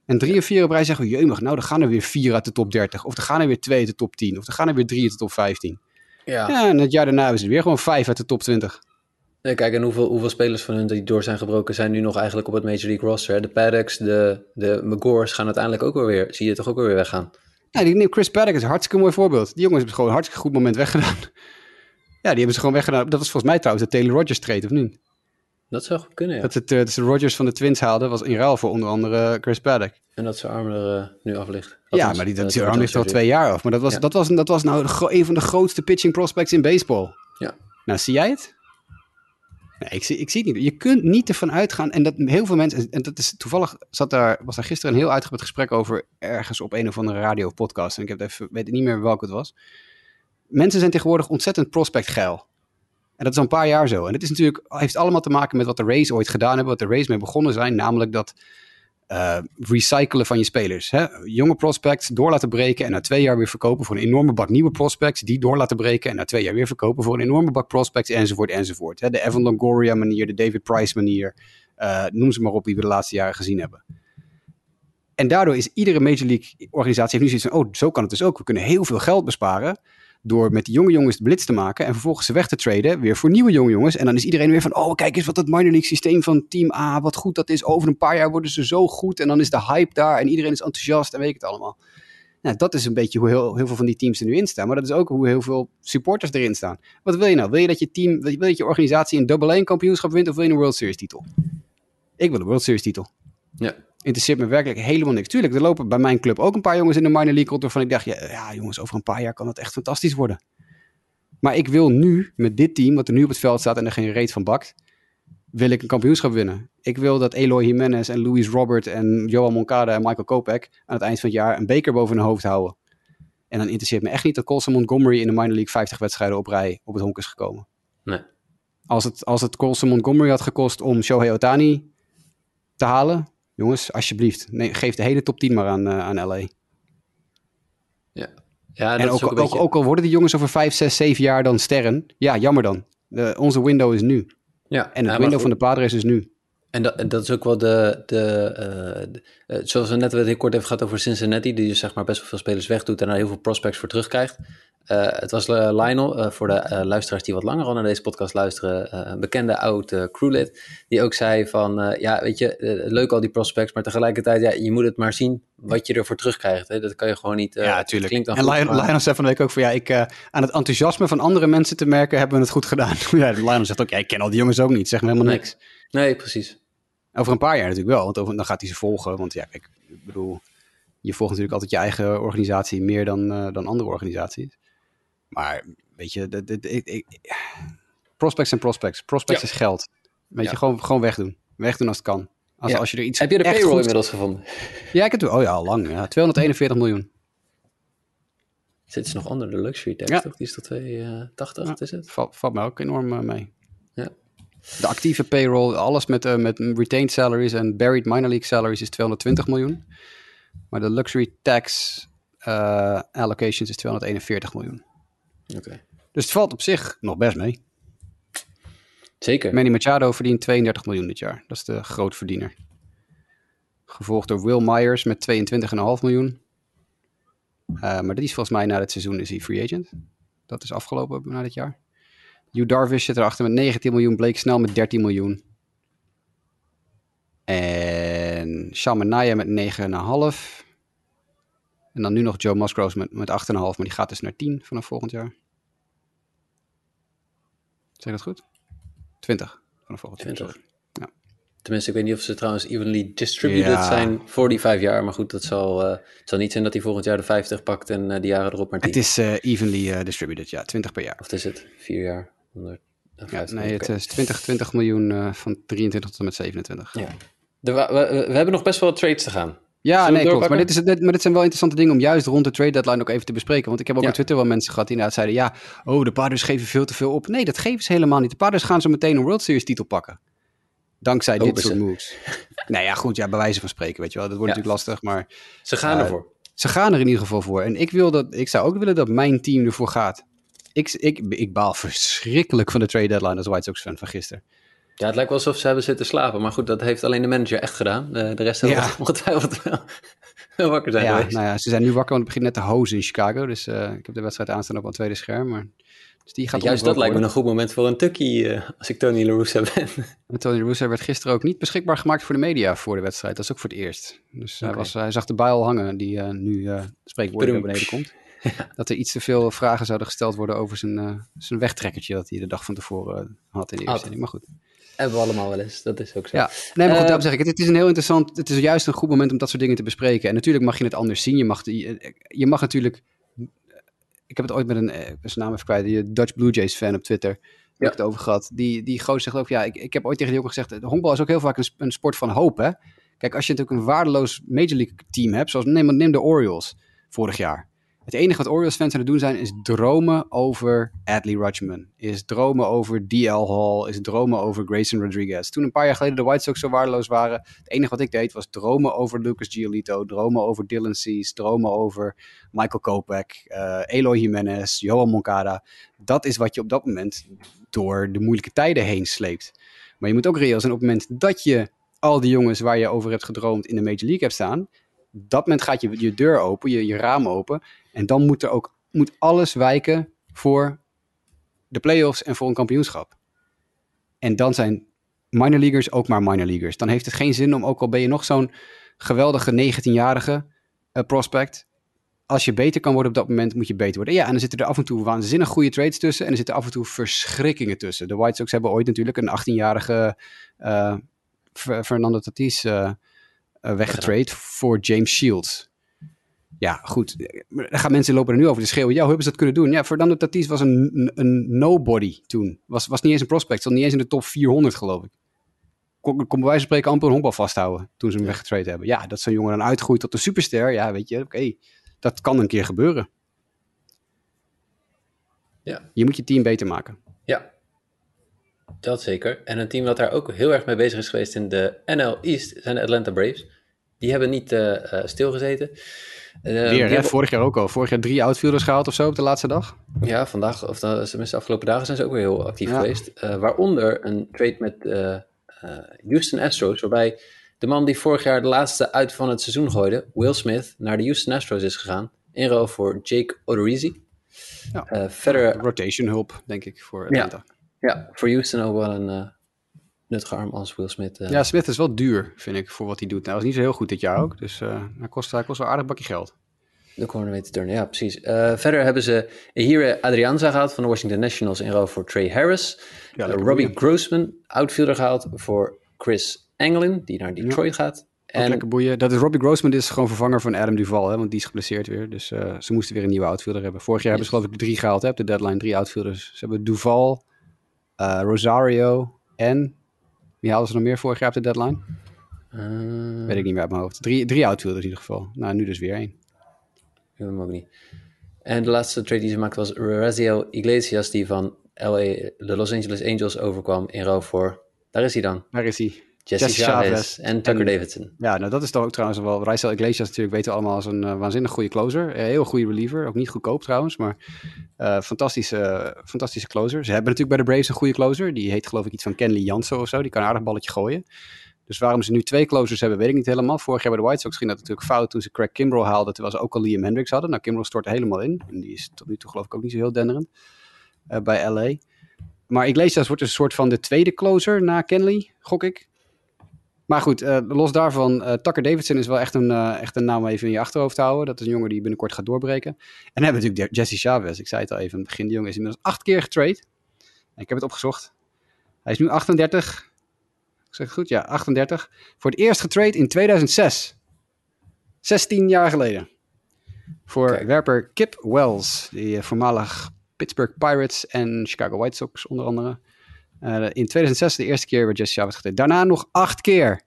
En drie of vier op rij zeggen we, jeumig, nou, dan gaan er weer vier uit de top 30. Of er gaan er weer twee uit de top 10. Of er gaan er weer drie uit de top 15. Ja. Ja, en het jaar daarna hebben ze er weer gewoon vijf uit de top 20. Nee, kijk, en hoeveel, hoeveel spelers van hun die door zijn gebroken zijn nu nog eigenlijk op het Major League roster? hè? De Paddocks, de, de McGores gaan uiteindelijk ook wel weer, zie je toch ook wel weer weggaan. Die, Chris Paddock is een hartstikke mooi voorbeeld. Die jongens hebben gewoon een hartstikke goed moment weggedaan. Ja, die hebben ze gewoon weggedaan. Dat was volgens mij trouwens de Taylor Rogers trade, of niet? Dat zou goed kunnen, ja. Dat, het, eh, dat ze de Rogers van de Twins haalden, was in ruil voor onder andere Chris Paddock. En dat zijn arm er eh, nu af ligt. Ja, maar die, eh, dat, die arm ligt al twee jaar af. Maar dat was, Ja. dat was, dat was nou de een van de grootste pitching prospects in baseball. Ja. Nou, zie jij het? Nee, ik zie, ik zie het niet. Je kunt niet ervan uitgaan. En dat heel veel mensen. En dat is toevallig. Zat daar, was daar gisteren een heel uitgebreid gesprek over. Ergens op een of andere radio podcast. En ik heb even, weet niet meer welke het was. Mensen zijn tegenwoordig ontzettend prospectgeil. En dat is al een paar jaar zo. En het is natuurlijk, heeft allemaal te maken met wat de Rays ooit gedaan hebben. Wat de Rays mee begonnen zijn. Namelijk dat eh, recyclen van je spelers. Hè? Jonge prospects door laten breken en na twee jaar weer verkopen voor een enorme bak nieuwe prospects. Die door laten breken en na twee jaar weer verkopen voor een enorme bak prospects enzovoort enzovoort. Hè? De Evan Longoria manier, de David Price manier. eh, noem ze maar op die we de laatste jaren gezien hebben. En daardoor is iedere Major League organisatie heeft nu zoiets van, oh, zo kan het dus ook. We kunnen heel veel geld besparen door met die jonge jongens de blitz te maken en vervolgens ze weg te traden weer voor nieuwe jonge jongens. En dan is iedereen weer van, oh, kijk eens wat dat minor league systeem van team A, wat goed dat is. Over een paar jaar worden ze zo goed en dan is de hype daar en iedereen is enthousiast en weet ik het allemaal. Nou, dat is een beetje hoe heel, heel veel van die teams er nu in staan. Maar dat is ook hoe heel veel supporters erin staan. Wat wil je nou? Wil je dat je team, wil je dat je organisatie een double A kampioenschap wint of wil je een World Series titel? Ik wil een World Series titel. Ja. Interesseert me werkelijk helemaal niks. Tuurlijk, er lopen bij mijn club ook een paar jongens in de minor league rond waarvan ik dacht, ja, ja jongens, over een paar jaar kan dat echt fantastisch worden. Maar ik wil nu, met dit team, wat er nu op het veld staat en er geen reet van bakt, wil ik een kampioenschap winnen. Ik wil dat Eloy Jimenez en Luis Robert en Johan Moncada en Michael Kopek aan het eind van het jaar een beker boven hun hoofd houden. En dan interesseert me echt niet dat Colson Montgomery in de minor league 50 wedstrijden op rij op het honk is gekomen. Nee. Als het, als het Colson Montgomery had gekost om Shohei Otani te halen, jongens, alsjeblieft, nee, geef de hele top 10 maar aan, eh, aan LA. Ja. Ja, en dat ook, is ook ook, beetje... ook al worden die jongens over 5, 6, 7 jaar dan sterren, ja, jammer dan. De, onze window is nu. Ja, En het ja, window goed. van de Padres is nu. En dat, en dat is ook wel de, de, eh, de- eh, zoals we net heel kort even gehad over Cincinnati, die dus zeg maar best wel veel spelers wegdoet en daar heel veel prospects voor terugkrijgt. Eh, het was eh, Lionel, eh, voor de luisteraars die wat langer al naar deze podcast luisteren, een bekende oud crewlid, die ook zei van, ja, weet je, leuk al die prospects, maar tegelijkertijd, ja, je moet het maar zien wat je ervoor terugkrijgt. Hè? Dat kan je gewoon niet... ja, tuurlijk. Klinkt dan En goed, Lion- maar- Lionel zei van de week ook van ja, ik, aan het enthousiasme van andere mensen te merken hebben we het goed gedaan. ja, Lionel zegt ook, ja, ik ken al die jongens ook niet, zeg me helemaal niks. Nee, precies. Over een paar jaar natuurlijk wel, want over, dan gaat hij ze volgen. Want ja, ik bedoel, je volgt natuurlijk altijd je eigen organisatie meer dan, dan andere organisaties. Maar weet je, ik, ik- prospects zijn prospects. Prospects Ja. is geld. Weet Ja. je, gewoon, gewoon wegdoen. Wegdoen als het kan. Als, Ja. als je er iets Heb je de payroll goed- inmiddels gevonden? Ja, ik heb het. Oh ja, al lang. Ja. 241 miljoen. Zit ze nog onder de luxury tax, toch? Die is tot 280, Ja. wat is het? Valt, valt mij ook enorm eh, mee. Ja. De actieve payroll, alles met, eh, met retained salaries en buried minor league salaries is 220 miljoen. Maar de luxury tax eh, allocations is 241 miljoen. Oké. Dus het valt op zich nog best mee. Zeker. Manny Machado verdient 32 miljoen dit jaar. Dat is de grootverdiener. Gevolgd door Will Myers met 22,5 miljoen. Eh, maar dat is volgens mij na dit seizoen is hij free agent. Dat is afgelopen na dit jaar. Hugh Darvish zit erachter met 19 miljoen. Blake Snell met 13 miljoen. En Sean Manaea met 9,5. En dan nu nog Joe Musgrove met, met 8,5. Maar die gaat dus naar 10 vanaf volgend jaar. Zeg dat goed? 20 vanaf volgend jaar. 20. Ja. Tenminste, ik weet niet of ze trouwens evenly distributed Ja. zijn voor die vijf jaar. Maar goed, dat zal, eh, het zal niet zijn dat hij volgend jaar de 50 pakt en eh, die jaren erop maar 10. Het is eh, evenly distributed, ja. 20 per jaar. Of is het vier jaar? 100, eh, Ja, 50, nee, het is 20, 20 miljoen van 23 tot en met 27. Ja. De, we, we hebben nog best wel wat trades te gaan. Ja, nee, klopt. Maar dit, is, dit, maar dit zijn wel interessante dingen om juist rond de trade deadline ook even te bespreken. Want ik heb ook Ja. op Twitter wel mensen gehad die inderdaad zeiden... ja, oh, de Padres geven veel te veel op. Nee, dat geven ze helemaal niet. De Padres gaan zo meteen een World Series titel pakken. Dankzij dit soort ze. moves. nou ja, goed, ja, bij wijze van spreken, weet je wel. Dat wordt Ja. natuurlijk lastig, maar Ze gaan Eh, ervoor. ze gaan er in ieder geval voor. En ik, wil dat, ik zou ook willen dat mijn team ervoor gaat. Ik, ik, ik baal verschrikkelijk van de trade deadline als White Sox fan van gisteren. Ja, het lijkt wel alsof ze hebben zitten slapen. Maar goed, dat heeft alleen de manager echt gedaan. Eh, de rest hebben Ja. ongetwijfeld wel wakker zijn Ja, geweest. nou ja, ze zijn nu wakker, want het begint net te hozen in Chicago. Dus eh, ik heb de wedstrijd aanstaan op een tweede scherm. Maar Dus die gaat Juist dat lijkt me een goed moment voor een tukkie eh, als ik Tony La Russa ben. worden. Tony La Russa werd gisteren ook niet beschikbaar gemaakt voor de media voor de wedstrijd. Dat is ook voor het eerst. Dus hij, was, hij zag de bijl hangen die nu spreekwoord naar beneden komt. Dat er iets te veel vragen zouden gesteld worden over zijn, zijn wegtrekkertje dat hij de dag van tevoren had in de Ah. uitzending. Maar goed. Hebben we allemaal wel eens, dat is ook zo. Ja, nee, maar goed, Eh, daarom zeg ik, het, het is een heel interessant, het is juist een goed moment om dat soort dingen te bespreken. En natuurlijk mag je het anders zien. Je mag, je, je mag natuurlijk, ik heb het ooit met een, eh, zijn naam even kwijt, die Dutch Blue Jays fan op Twitter, heb ik het over gehad. Die, die gozer zegt ook, ja, ik, ik heb ooit tegen die ook gezegd, honkbal is ook heel vaak een, een sport van hoop, hè. Kijk, als je natuurlijk een waardeloos Major League team hebt, zoals neem, neem de Orioles vorig jaar. Het enige wat Orioles fans aan het doen zijn, is dromen over Adley Rutschman. Is dromen over DL Hall. Is dromen over Grayson Rodriguez. Toen een paar jaar geleden de White Sox zo waardeloos waren. Het enige wat ik deed was dromen over Lucas Giolito. Dromen over Dylan Cease. Dromen over Michael Kopech. eh, Eloy Jimenez. Johan Moncada. Dat is wat je op dat moment door de moeilijke tijden heen sleept. Maar je moet ook reëel zijn op het moment dat je al die jongens waar je over hebt gedroomd in de Major League hebt staan. Dat moment gaat je, je deur open, je, je raam open. En dan moet er ook moet alles wijken voor de playoffs en voor een kampioenschap. En dan zijn minor leaguers ook maar minor leaguers. Dan heeft het geen zin om, ook al ben je nog zo'n geweldige 19-jarige eh, prospect. Als je beter kan worden op dat moment, moet je beter worden. Ja, en dan zitten er af en toe waanzinnig goede trades tussen. En er zitten af en toe verschrikkingen tussen. De White Sox hebben ooit natuurlijk een 18-jarige eh, Fer- Fernando Tatis eh, weggetrade voor James Shields. Ja, goed. Dan gaan mensen lopen er nu over te schreeuwen. Ja, hoe hebben ze dat kunnen doen? Ja, Fernando Tatis was een, een, een nobody toen. Was, was niet eens een prospect. Stond niet eens in de top 400, geloof ik. Kon, kon bij wijze van spreken amper een honkbal vasthouden toen ze hem weggetrade hebben. Ja, dat zo'n jongen dan uitgroeit tot een superster. Ja, weet je, oké. Dat kan een keer gebeuren. Ja. Je moet je team beter maken. Ja, dat zeker. En een team dat daar ook heel erg mee bezig is geweest in de NL East zijn de Atlanta Braves. Die hebben niet eh, eh, stilgezeten. Die Weer, hè? hebben- vorig jaar ook al. Vorig jaar drie outfielders gehaald of zo op de laatste dag. Ja, vandaag, of dan, tenminste de afgelopen dagen zijn ze ook weer heel actief Ja. geweest. Eh, waaronder een trade met eh, Houston Astros, waarbij de man die vorig jaar de laatste uit van het seizoen gooide, Will Smith, naar de Houston Astros is gegaan. In ruil voor Jake Odorizzi. Ja. Verder, Rotation hulp, denk ik, voor ja, Atlanta. ja, voor Houston ook wel een eh, nuttige arm als Will Smith. eh, Ja, Smith is wel duur, vind ik, voor wat hij doet. Nou, hij was niet zo heel goed dit jaar ook. Dus eh hij, kost, hij kost wel een aardig bakje geld. De corner weet te turnen, ja, precies. Eh, verder hebben ze hier Adrianza gehaald van de Washington Nationals in ruil voor Trey Harris. Ja, Robbie boeien. Grossman, outfielder gehaald voor Chris Anglin, die naar Detroit gaat. Ook En lekker boeien. Dat is Robbie Grossman, dit is gewoon vervanger van Adam Duval, hè, want die is geblesseerd weer. Dus ze moesten weer een nieuwe outfielder hebben. Vorig jaar hebben ze geloof ik drie gehaald, hè, de deadline, drie outfielders. Ze hebben Duval, Rosario en... Wie haalden ze nog meer vorig jaar op de deadline? eh, Weet ik niet meer uit mijn hoofd. Drie, drie outfielders in ieder geval. Nou, nu dus weer één. weet hem ook niet. En de laatste trade die ze maakten was Raziel Iglesias, die van LA, de Los Angeles Angels overkwam in ruil voor, daar is hij dan, Daar is hij. Jesse, Jesse Chavez, Chavez. en Tucker En- Davidson. Ja, nou dat is dan ook trouwens wel... Raisel Iglesias natuurlijk weten we allemaal als een eh, waanzinnig goede closer. Een heel goede reliever. Ook niet goedkoop trouwens, maar eh, fantastische, fantastische closer. Ze hebben natuurlijk bij de Braves een goede closer. Die heet geloof ik iets van Kenley Jansen of zo. Die kan een aardig balletje gooien. Dus waarom ze nu twee closers hebben, weet ik niet helemaal. Vorig jaar bij de White Sox ging dat natuurlijk fout toen ze Craig Kimbrell haalden. Terwijl ze ook al Liam Hendricks hadden. Nou, Kimbrell stortte helemaal in. En die is tot nu toe geloof ik ook niet zo heel denderend eh, bij LA. Maar Iglesias wordt dus een soort van de tweede closer na Kenley, gok ik. Maar goed, eh, los daarvan, eh, Tucker Davidson is wel echt een, eh, echt een naam om even in je achterhoofd te houden. Dat is een jongen die binnenkort gaat doorbreken. En dan hebben we natuurlijk Jesse Chavez. Ik zei het al even aan het begin. Die jongen is inmiddels acht keer getrade. En ik heb het opgezocht. Hij is nu 38. Ik zeg het goed? Ja, 38. Voor het eerst getrade in 2006. 16 jaar geleden. Voor Kijk. werper Kip Wells. Die voormalig Pittsburgh Pirates en Chicago White Sox onder andere. Eh, in 2006 de eerste keer werd Jesse Chavez getrade. Daarna nog acht keer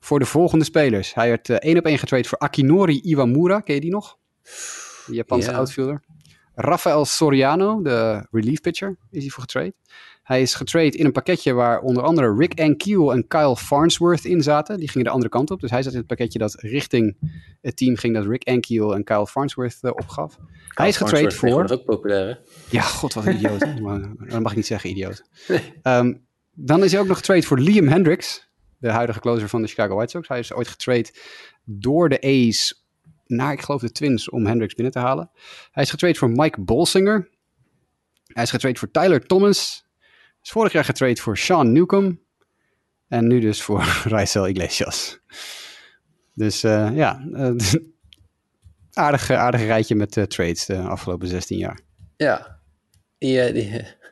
voor de volgende spelers. Hij werd eh, één op één getrade voor Akinori Iwamura. Ken je die nog? De Japanse Ja. outfielder. Rafael Soriano, de relief pitcher, is hij voor getrade. Hij is getrade in een pakketje waar onder andere Rick Ankiel en Kyle Farnsworth in zaten. Die gingen de andere kant op. Dus hij zat in het pakketje dat richting het team ging dat Rick Ankiel en Kyle Farnsworth eh, opgaf. hij is getrade voor... is ook populair, hè? Ja, god, wat een idioot. Maar, dat mag ik niet zeggen, idioot. Ehm, dan is hij ook nog getrade voor Liam Hendricks, de huidige closer van de Chicago White Sox. Hij is ooit getrade door de A's naar, ik geloof, de Twins om Hendricks binnen te halen. Hij is getrade voor Mike Bolsinger. Hij is getraind voor Tyler Thomas. Is vorig jaar getraind voor Sean Newcomb. En nu dus voor Raisel Iglesias. Dus eh, ja, eh, aardig, aardig rijtje met eh, trades de afgelopen 16 jaar. Ja, die, eh, die,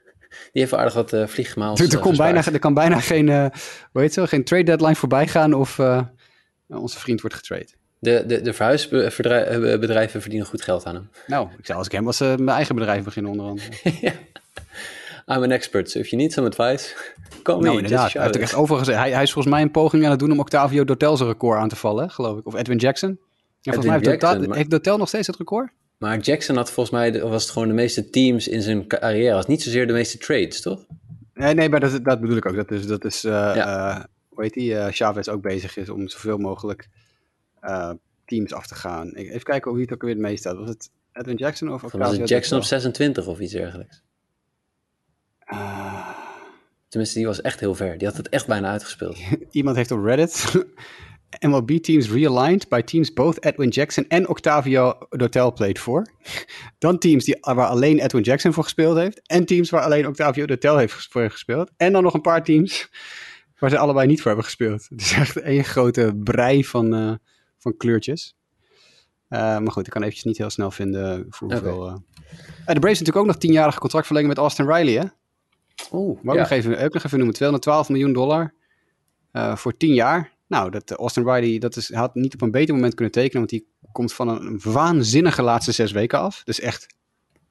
die heeft aardig wat uh, vliegmaals. Er, er, kon bijna, er kan bijna geen, uh, hoe heet zo, geen trade deadline voorbij gaan of uh, onze vriend wordt getrade. De, de, de verhuisbedrijven verdienen goed geld aan hem. Nou, ik zou als ik hem was mijn eigen bedrijf beginnen onder andere. ja. I'm an expert, so if you need some advice, call nou, me. inderdaad. Hij, heeft er echt over gezegd. Hij, hij is volgens mij een poging aan het doen om Octavio Dotel's record aan te vallen, geloof ik. Of Edwin Jackson. Ja, volgens mij heeft, Jackson, Dotel, heeft Dotel nog steeds het record? Maar Jackson had volgens mij, was het gewoon de meeste teams in zijn carrière. Was niet zozeer de meeste trades, toch? Nee, nee maar dat, dat bedoel ik ook. Dat is, dat is uh, ja. uh, hoe heet die, uh, Chavez ook bezig is om zoveel mogelijk teams af te gaan. Even kijken hoe het ook weer het meest staat. Was het Edwin Jackson of Was het Jackson op 26 of iets dergelijks? Tenminste, die was echt heel ver. Die had het echt bijna uitgespeeld. Iemand heeft op Reddit MLB teams realigned by teams both Edwin Jackson en Octavio Dotel played voor. Dan teams die, waar alleen Edwin Jackson voor gespeeld heeft. En teams waar alleen Octavio Dotel heeft voor gespeeld. En dan nog een paar teams waar ze allebei niet voor hebben gespeeld. Het is echt één grote brei van, uh, van kleurtjes. Uh, maar goed, ik kan eventjes niet heel snel vinden voor hoeveel... Okay. Uh... de Braves natuurlijk ook nog tienjarige contract verlengen met Austin Riley, hè? Oeh, maar ja. nog even, ook nog even noemen. 212 miljoen dollar uh, voor 10 jaar. Nou, dat Austin Riley dat is, had niet op een beter moment kunnen tekenen, want die komt van een waanzinnige laatste zes weken af. Dus echt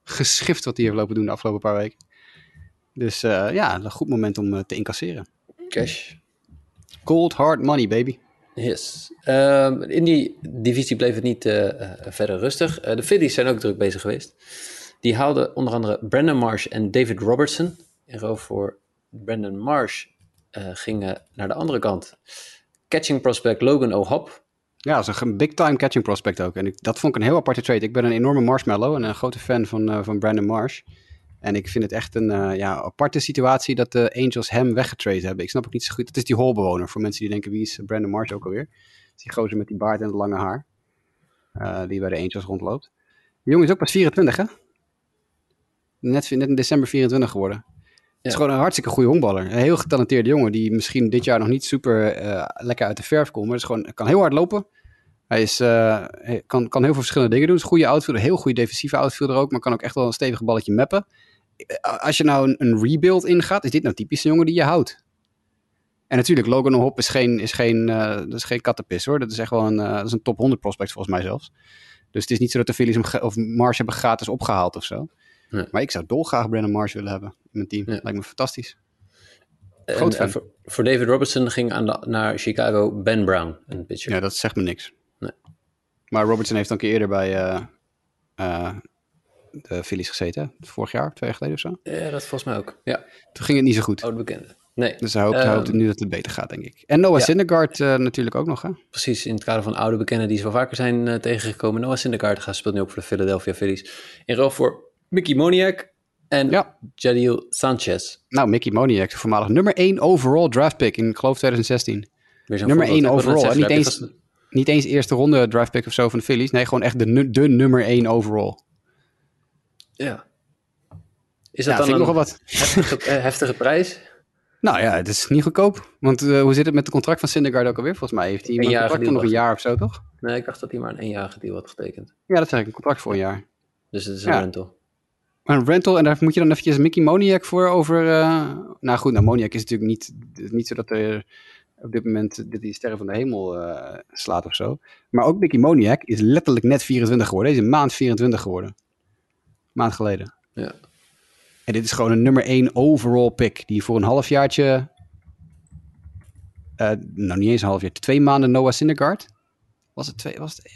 geschift wat hij heeft lopen doen de afgelopen paar weken. Dus uh, ja, een goed moment om uh, te incasseren. Cash. Cold hard money, baby. Yes. Um, in die divisie bleef het niet uh, verder rustig. de Phillies zijn ook druk bezig geweest. Die haalden onder andere Brandon Marsh en David Robertson. In ruil voor Brandon Marsh gingen naar de andere kant catching prospect Logan O'Hop. Ja, dat is een big time catching prospect ook. En dat vond ik een heel aparte trade. Ik ben een enorme marshmallow en een grote fan van, uh, van Brandon Marsh. En ik vind het echt een uh, ja, aparte situatie dat de Angels hem weggetrade hebben. Ik snap ook niet zo goed. Het is die holbewoner. Voor mensen die denken, wie is Brandon Marsh ook alweer? Die gozer met die baard en het lange haar. Uh, die bij de Angels rondloopt. De jongen is ook pas 24, hè? Net, net in december 24 geworden. Het is gewoon een hartstikke goede honkballer. Een heel getalenteerde jongen die misschien dit jaar nog niet super uh, lekker uit de verf komt. Maar is gewoon, kan heel hard lopen. Hij is, uh, kan, kan heel veel verschillende dingen doen. Is een goede outfielder, heel goede defensieve outfielder ook. Maar kan ook echt wel een stevig balletje mappen. Als je nou een, een rebuild ingaat, is dit nou typisch een jongen die je houdt. En natuurlijk, Logan Hop is geen, is geen, uh, dat is geen kattenpis hoor. Dat is echt wel een, dat is een top 100 prospect volgens mij zelfs. Dus het is niet zo dat de Phillies hem of Mars hebben gratis opgehaald of zo. Nee. Maar ik zou dolgraag Brandon Marsh willen hebben in mijn team. Ja. Lijkt me fantastisch. Groot en voor, voor David Robertson ging aan de- naar Chicago Ben Brown, een pitcher. Ja, dat zegt me niks. Nee. Maar Robertson heeft een keer eerder bij eh, eh, de Phillies gezeten. Vorig jaar, twee jaar geleden of zo. Ja, dat volgens mij ook. Ja, Toen ging het niet zo goed. oude bekende. Nee, Dus hij hoopt, hij Ehm, hoopt nu dat het beter gaat, denk ik. En Noah ja. Syndergaard eh, natuurlijk ook nog, hè? precies in het kader van oude bekenden die ze wel vaker zijn tegengekomen. Noah Syndergaard gaat speelt nu ook voor de Philadelphia Phillies. In ruil voor Mickey Moniak en Ja. Jadiel Sanchez. Nou, Mickey Moniak, voormalig nummer 1 overall draft pick in, ik geloof 2016. Weer zo'n Nummer voorbeeld. 1 Ik wilde net overall. zeggen, Niet eens, niet eens eerste ronde draft pick of zo van de Phillies. Nee, gewoon echt de, de nummer 1 overall. Ja. Is Ja, dat vind ik dan nogal een wat. heftige, eh, heftige prijs? Nou ja, het is niet goedkoop. Want eh, hoe zit het met het contract van Syndergaard ook alweer? Volgens mij heeft hij een contract van nog een jaar of zo, toch? Nee, ik dacht dat hij maar een eenjarige deal had getekend. Ja, dat is eigenlijk een contract voor een jaar. Dus het is een Ja. rental. Een rental, en daar moet je dan eventjes Mickey Moniak voor over... eh, Nou goed, nou Moniak is natuurlijk niet, niet zo dat er op dit moment dat hij sterren van de hemel eh, slaat of zo. Maar ook Mickey Moniak is letterlijk net 24 geworden. Deze maand 24 geworden. Maand geleden. Ja. En dit is gewoon een nummer 1 overall pick. Die voor een halfjaartje... eh nou, niet eens een halfjaar. Twee maanden Noah Syndergaard. Was het twee... Was het,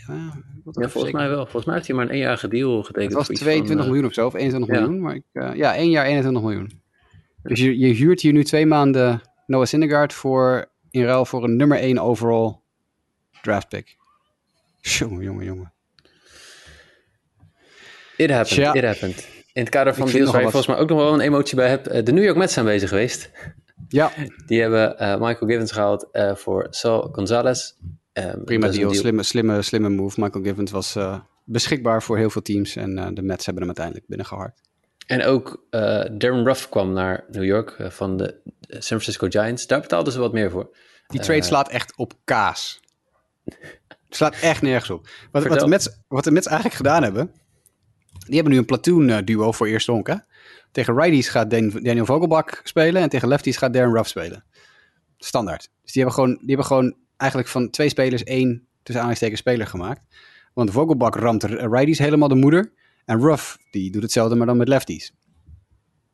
ja, volgens mij wel. Volgens mij heeft hij maar een eenjarige deal getekend. het was voor iets 22 van, eh, miljoen of zo, of 21 ja. miljoen. Maar ik, eh, ja, één jaar 21 miljoen. Dus je, je huurt hier nu twee maanden Noah Syndergaard voor, in ruil voor een nummer 1 overall draft pick. Jongen, jongen, jongen. It happened, it happened. In het kader van deals waar je volgens mij ook nog wel een emotie bij hebt. eh, De New York Mets zijn bezig geweest. Ja, Die hebben Michael Givens gehaald eh, voor Sal Gonzalez. Ehm, prima deal. Slimme, slimme, slimme move. Michael Givens was eh, beschikbaar voor heel veel teams. En eh, de Mets hebben hem uiteindelijk binnengeharkt. En ook eh, Darren Ruff kwam naar New York van de San Francisco Giants. Daar betaalden ze wat meer voor. Die trade slaat echt op kaas. Het slaat echt nergens op. Wat, wat, de Mets, wat de Mets eigenlijk gedaan hebben... Die hebben nu een platoon duo voor eerste honk, hè? Tegen righties gaat Dan- Daniel Vogelbach spelen... en tegen lefties gaat Darren Ruff spelen. Standaard. Dus die hebben gewoon, die hebben gewoon eigenlijk van twee spelers... één tussen aanhalingstekens speler gemaakt. Want Vogelbach ramt r- righties helemaal de moeder... en Ruff die doet hetzelfde, maar dan met lefties.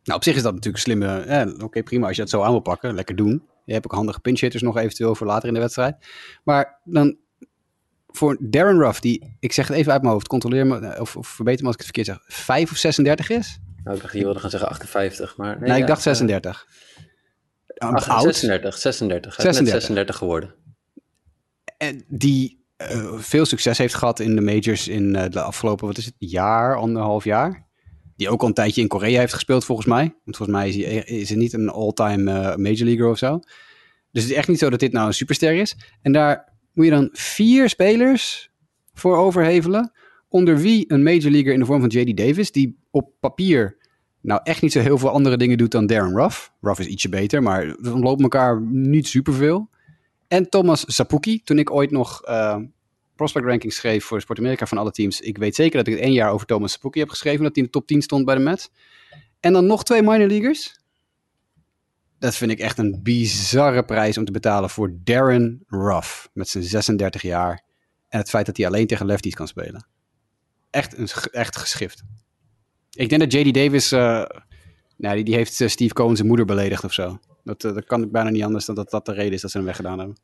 Nou, op zich is dat natuurlijk slimme... Eh, Oké, prima als je dat zo aan wil pakken. Lekker doen. Je hebt ook handige pinch hitters nog eventueel voor later in de wedstrijd. Maar dan voor Darren Ruff, die, ik zeg het even uit mijn hoofd, controleer me, eh, of, of verbeter me als ik het verkeerd zeg, 5 of 36 is? Nou, ik dacht, je wilde gaan zeggen 58, maar... Nee, Nee, ik dacht eh, 36. Uh, ach, oud. 36, 36. Hij is net 36. 36 geworden. En die eh, veel succes heeft gehad in de majors in eh, de afgelopen, wat is het, jaar, anderhalf jaar. Die ook al een tijdje in Korea heeft gespeeld, volgens mij. Want volgens mij is hij, is hij niet een all-time eh, major leaguer of zo. Dus het is echt niet zo dat dit nou een superster is. En daar moet je dan vier spelers voor overhevelen. Onder wie een major leaguer in de vorm van J.D. Davis, die op papier nou echt niet zo heel veel andere dingen doet dan Darren Ruff. Ruff is ietsje beter, maar we ontlopen elkaar niet superveel. En Thomas Sapuki, toen ik ooit nog eh, prospect rankings schreef voor Sport America van alle teams. Ik weet zeker dat ik het één jaar over Thomas Sapuki heb geschreven, dat hij in de top 10 stond bij de Mets. En dan nog twee minor leaguers. Dat vind ik echt een bizarre prijs om te betalen voor Darren Ruff met zijn 36 jaar. En het feit dat hij alleen tegen lefties kan spelen. Echt, een, echt geschift. Ik denk dat J.D. Davis, eh, nou, die, die heeft eh, Steve Cohen zijn moeder beledigd of zo. Dat, eh, dat kan ik bijna niet anders dan dat dat de reden is dat ze hem weggedaan hebben.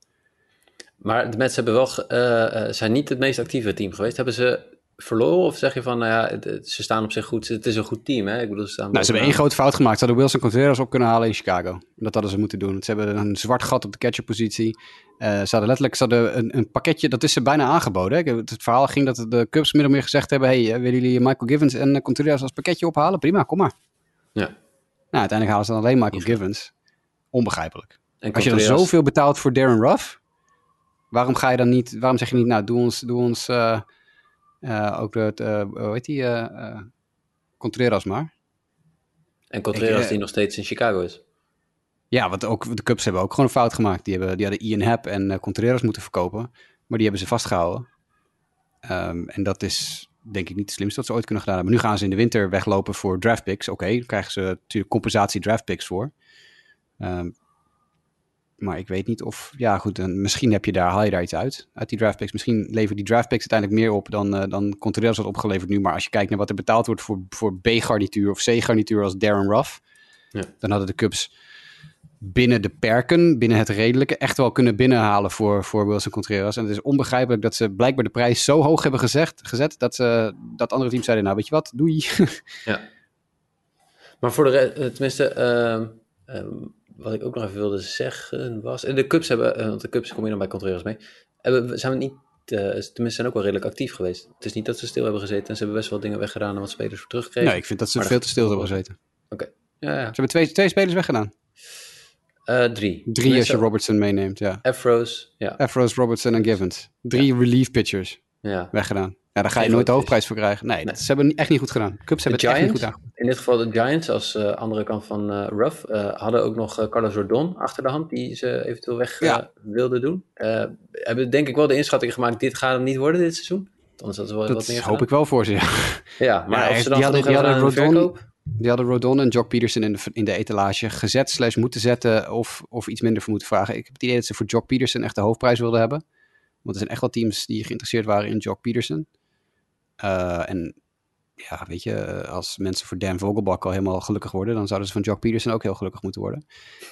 Maar de Mets hebben wel, eh, eh, zijn niet het meest actieve team geweest. Hebben ze verloren of zeg je van, nou ja, ze staan op zich goed. Het is een goed team, hè? Ik bedoel, ze staan Nou, ze hebben één grote fout gemaakt. Ze hadden Wilson Contreras op kunnen halen in Chicago. Dat hadden ze moeten doen. Ze hebben een zwart gat op de catcherpositie. Eh ze hadden letterlijk ze hadden een, een pakketje, dat is ze bijna aangeboden. Hè. Het, verhaal ging dat de Cubs of meer gezegd hebben... hey, willen jullie Michael Givens en Contreras als pakketje ophalen? Prima, kom maar. Ja. Nou, uiteindelijk halen ze dan alleen Michael Givens. Onbegrijpelijk. En Als je dan zoveel betaalt voor Darren Ruff... waarom ga je dan niet... waarom zeg je niet, nou, doe ons... Doe ons eh, eh, ook het, eh hoe heet die? Contreras maar. En Contreras Ik, die nog steeds in Chicago is. Ja, want ook de Cubs hebben ook gewoon een fout gemaakt. Die, hebben, die hadden Ian Happ en Contreras moeten verkopen. Maar die hebben ze vastgehouden. Ehm, en dat is denk ik niet het slimste wat ze ooit kunnen gedaan hebben. Nu gaan ze in de winter weglopen voor draft picks. Oké, dan krijgen ze natuurlijk compensatie draft picks voor. Ehm, maar ik weet niet of... Ja, goed, dan, misschien heb je daar, haal je daar iets uit. Uit die draft picks. Misschien leveren die draft picks uiteindelijk meer op dan, eh dan Contreras had opgeleverd nu. Maar als je kijkt naar wat er betaald wordt voor, voor B-garnituur of C-garnituur als Darren Ruff... Ja. Dan hadden de Cubs binnen de perken, binnen het redelijke, echt wel kunnen binnenhalen voor, voor Wilson Contreras. En het is onbegrijpelijk dat ze blijkbaar de prijs zo hoog hebben gezegd, gezet, dat, ze, dat andere teams zeiden, nou weet je wat, doei. Ja. Maar voor de re- eh, tenminste, ehm, ehm, wat ik ook nog even wilde zeggen was, en de Cubs hebben, eh, want de Cubs kom je dan bij Contreras mee, hebben, zijn we niet, eh, tenminste zijn ook wel redelijk actief geweest. Het is niet dat ze stil hebben gezeten en ze hebben best wel dingen weggedaan en wat spelers voor teruggekregen. nee, ik vind dat ze Maar veel dat- te stil hebben gezeten. Oké, ja, ja. Ze hebben twee, twee spelers weggedaan. Eh, drie. Drie als je Robertson meeneemt, ja. Afros, ja. Afros, Robertson en Givens. Drie relief pitchers ja. weggedaan. Ja, daar ga je nooit de hoofdprijs voor krijgen. Nee, dat, ze hebben echt niet goed gedaan. Cubs De hebben het echt niet goed gedaan. in dit geval de Giants als eh, andere kant van eh Ruff, eh, hadden ook nog Carlos Rodon achter de hand, die ze eventueel weg Ja. wilden doen. Hebben denk ik wel de inschatting gemaakt, dit gaat hem niet worden dit seizoen. Anders hadden ze wel wat Dat meer hoop ik wel voor ze, ja. Ja, maar Ja, of echt, ze dan die hadden, die hadden Rodon, verkoop? die hadden Rodon en Jock Peterson in de, in de etalage gezet, slash moeten zetten of, of iets minder voor moeten vragen. Ik heb het idee dat ze voor Jock Peterson echt de hoofdprijs wilden hebben. Want er zijn echt wel teams die geïnteresseerd waren in Jock Peterson. Eh, en ja, weet je, als mensen voor Dan Vogelbak al helemaal gelukkig worden, dan zouden ze van Jock Peterson ook heel gelukkig moeten worden.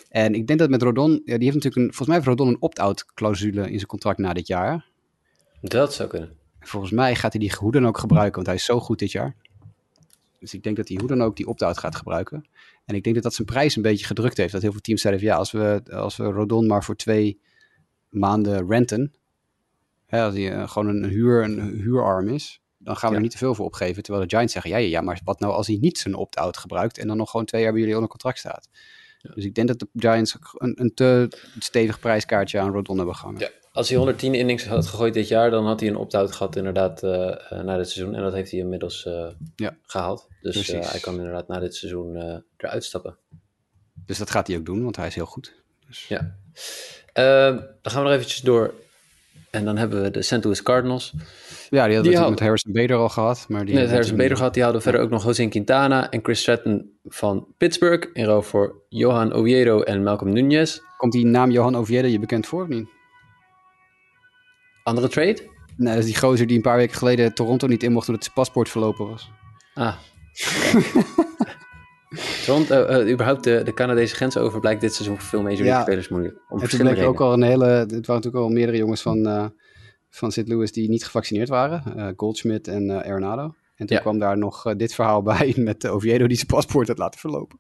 En ik denk dat met Rodon, ja, die heeft natuurlijk een, volgens mij heeft Rodon een opt-out clausule in zijn contract na dit jaar. Dat zou kunnen. Volgens mij gaat hij die hoe dan ook gebruiken, want hij is zo goed dit jaar. Dus ik denk dat hij hoe dan ook die opt-out gaat gebruiken. En ik denk dat dat zijn prijs een beetje gedrukt heeft. Dat heel veel teams zeiden van ja, als we, als we Rodon maar voor twee maanden renten. Hè, als hij eh, gewoon een, huur, een huurarm is. Dan gaan we Ja. er niet te veel voor opgeven. Terwijl de Giants zeggen, ja, ja, ja, maar wat nou als hij niet zijn opt-out gebruikt. En dan nog gewoon twee jaar bij jullie onder contract staat. Dus ik denk dat de Giants een, een te stevig prijskaartje aan Rodon hebben gehangen. Ja. Als hij 110 innings had gegooid dit jaar, dan had hij een opt-out gehad inderdaad eh, na dit seizoen. En dat heeft hij inmiddels eh, Ja. gehaald. Dus hij kan inderdaad na dit seizoen eruit stappen. Dus dat gaat hij ook doen, want hij is heel goed. Ja. Eh, dan gaan we nog eventjes door. En dan hebben we de St. Louis Cardinals. Ja, die hadden we Die met Harrison Bader al gehad. Maar die hebben Harrison Bader gehad. Die houden verder ook nog Jose Quintana en Chris Stratton van Pittsburgh. In ruil voor Johan Oviedo en Malcolm Nunez. Komt die naam Johan Oviedo je bekend voor of niet? Andere trade? Nee, dat is die gozer die een paar weken geleden Toronto niet in mocht omdat zijn paspoort verlopen was. Ah. Want eh, eh, überhaupt de, de Canadese grens over blijkt dit seizoen voor veel Major Ja. spelers moeilijk. Om bleek ook al een hele... Het waren natuurlijk al meerdere jongens van, eh, van St. Louis die niet gevaccineerd waren. Goldschmidt en eh Arenado. En toen Ja. kwam daar nog dit verhaal bij met uh, Oviedo die zijn paspoort had laten verlopen.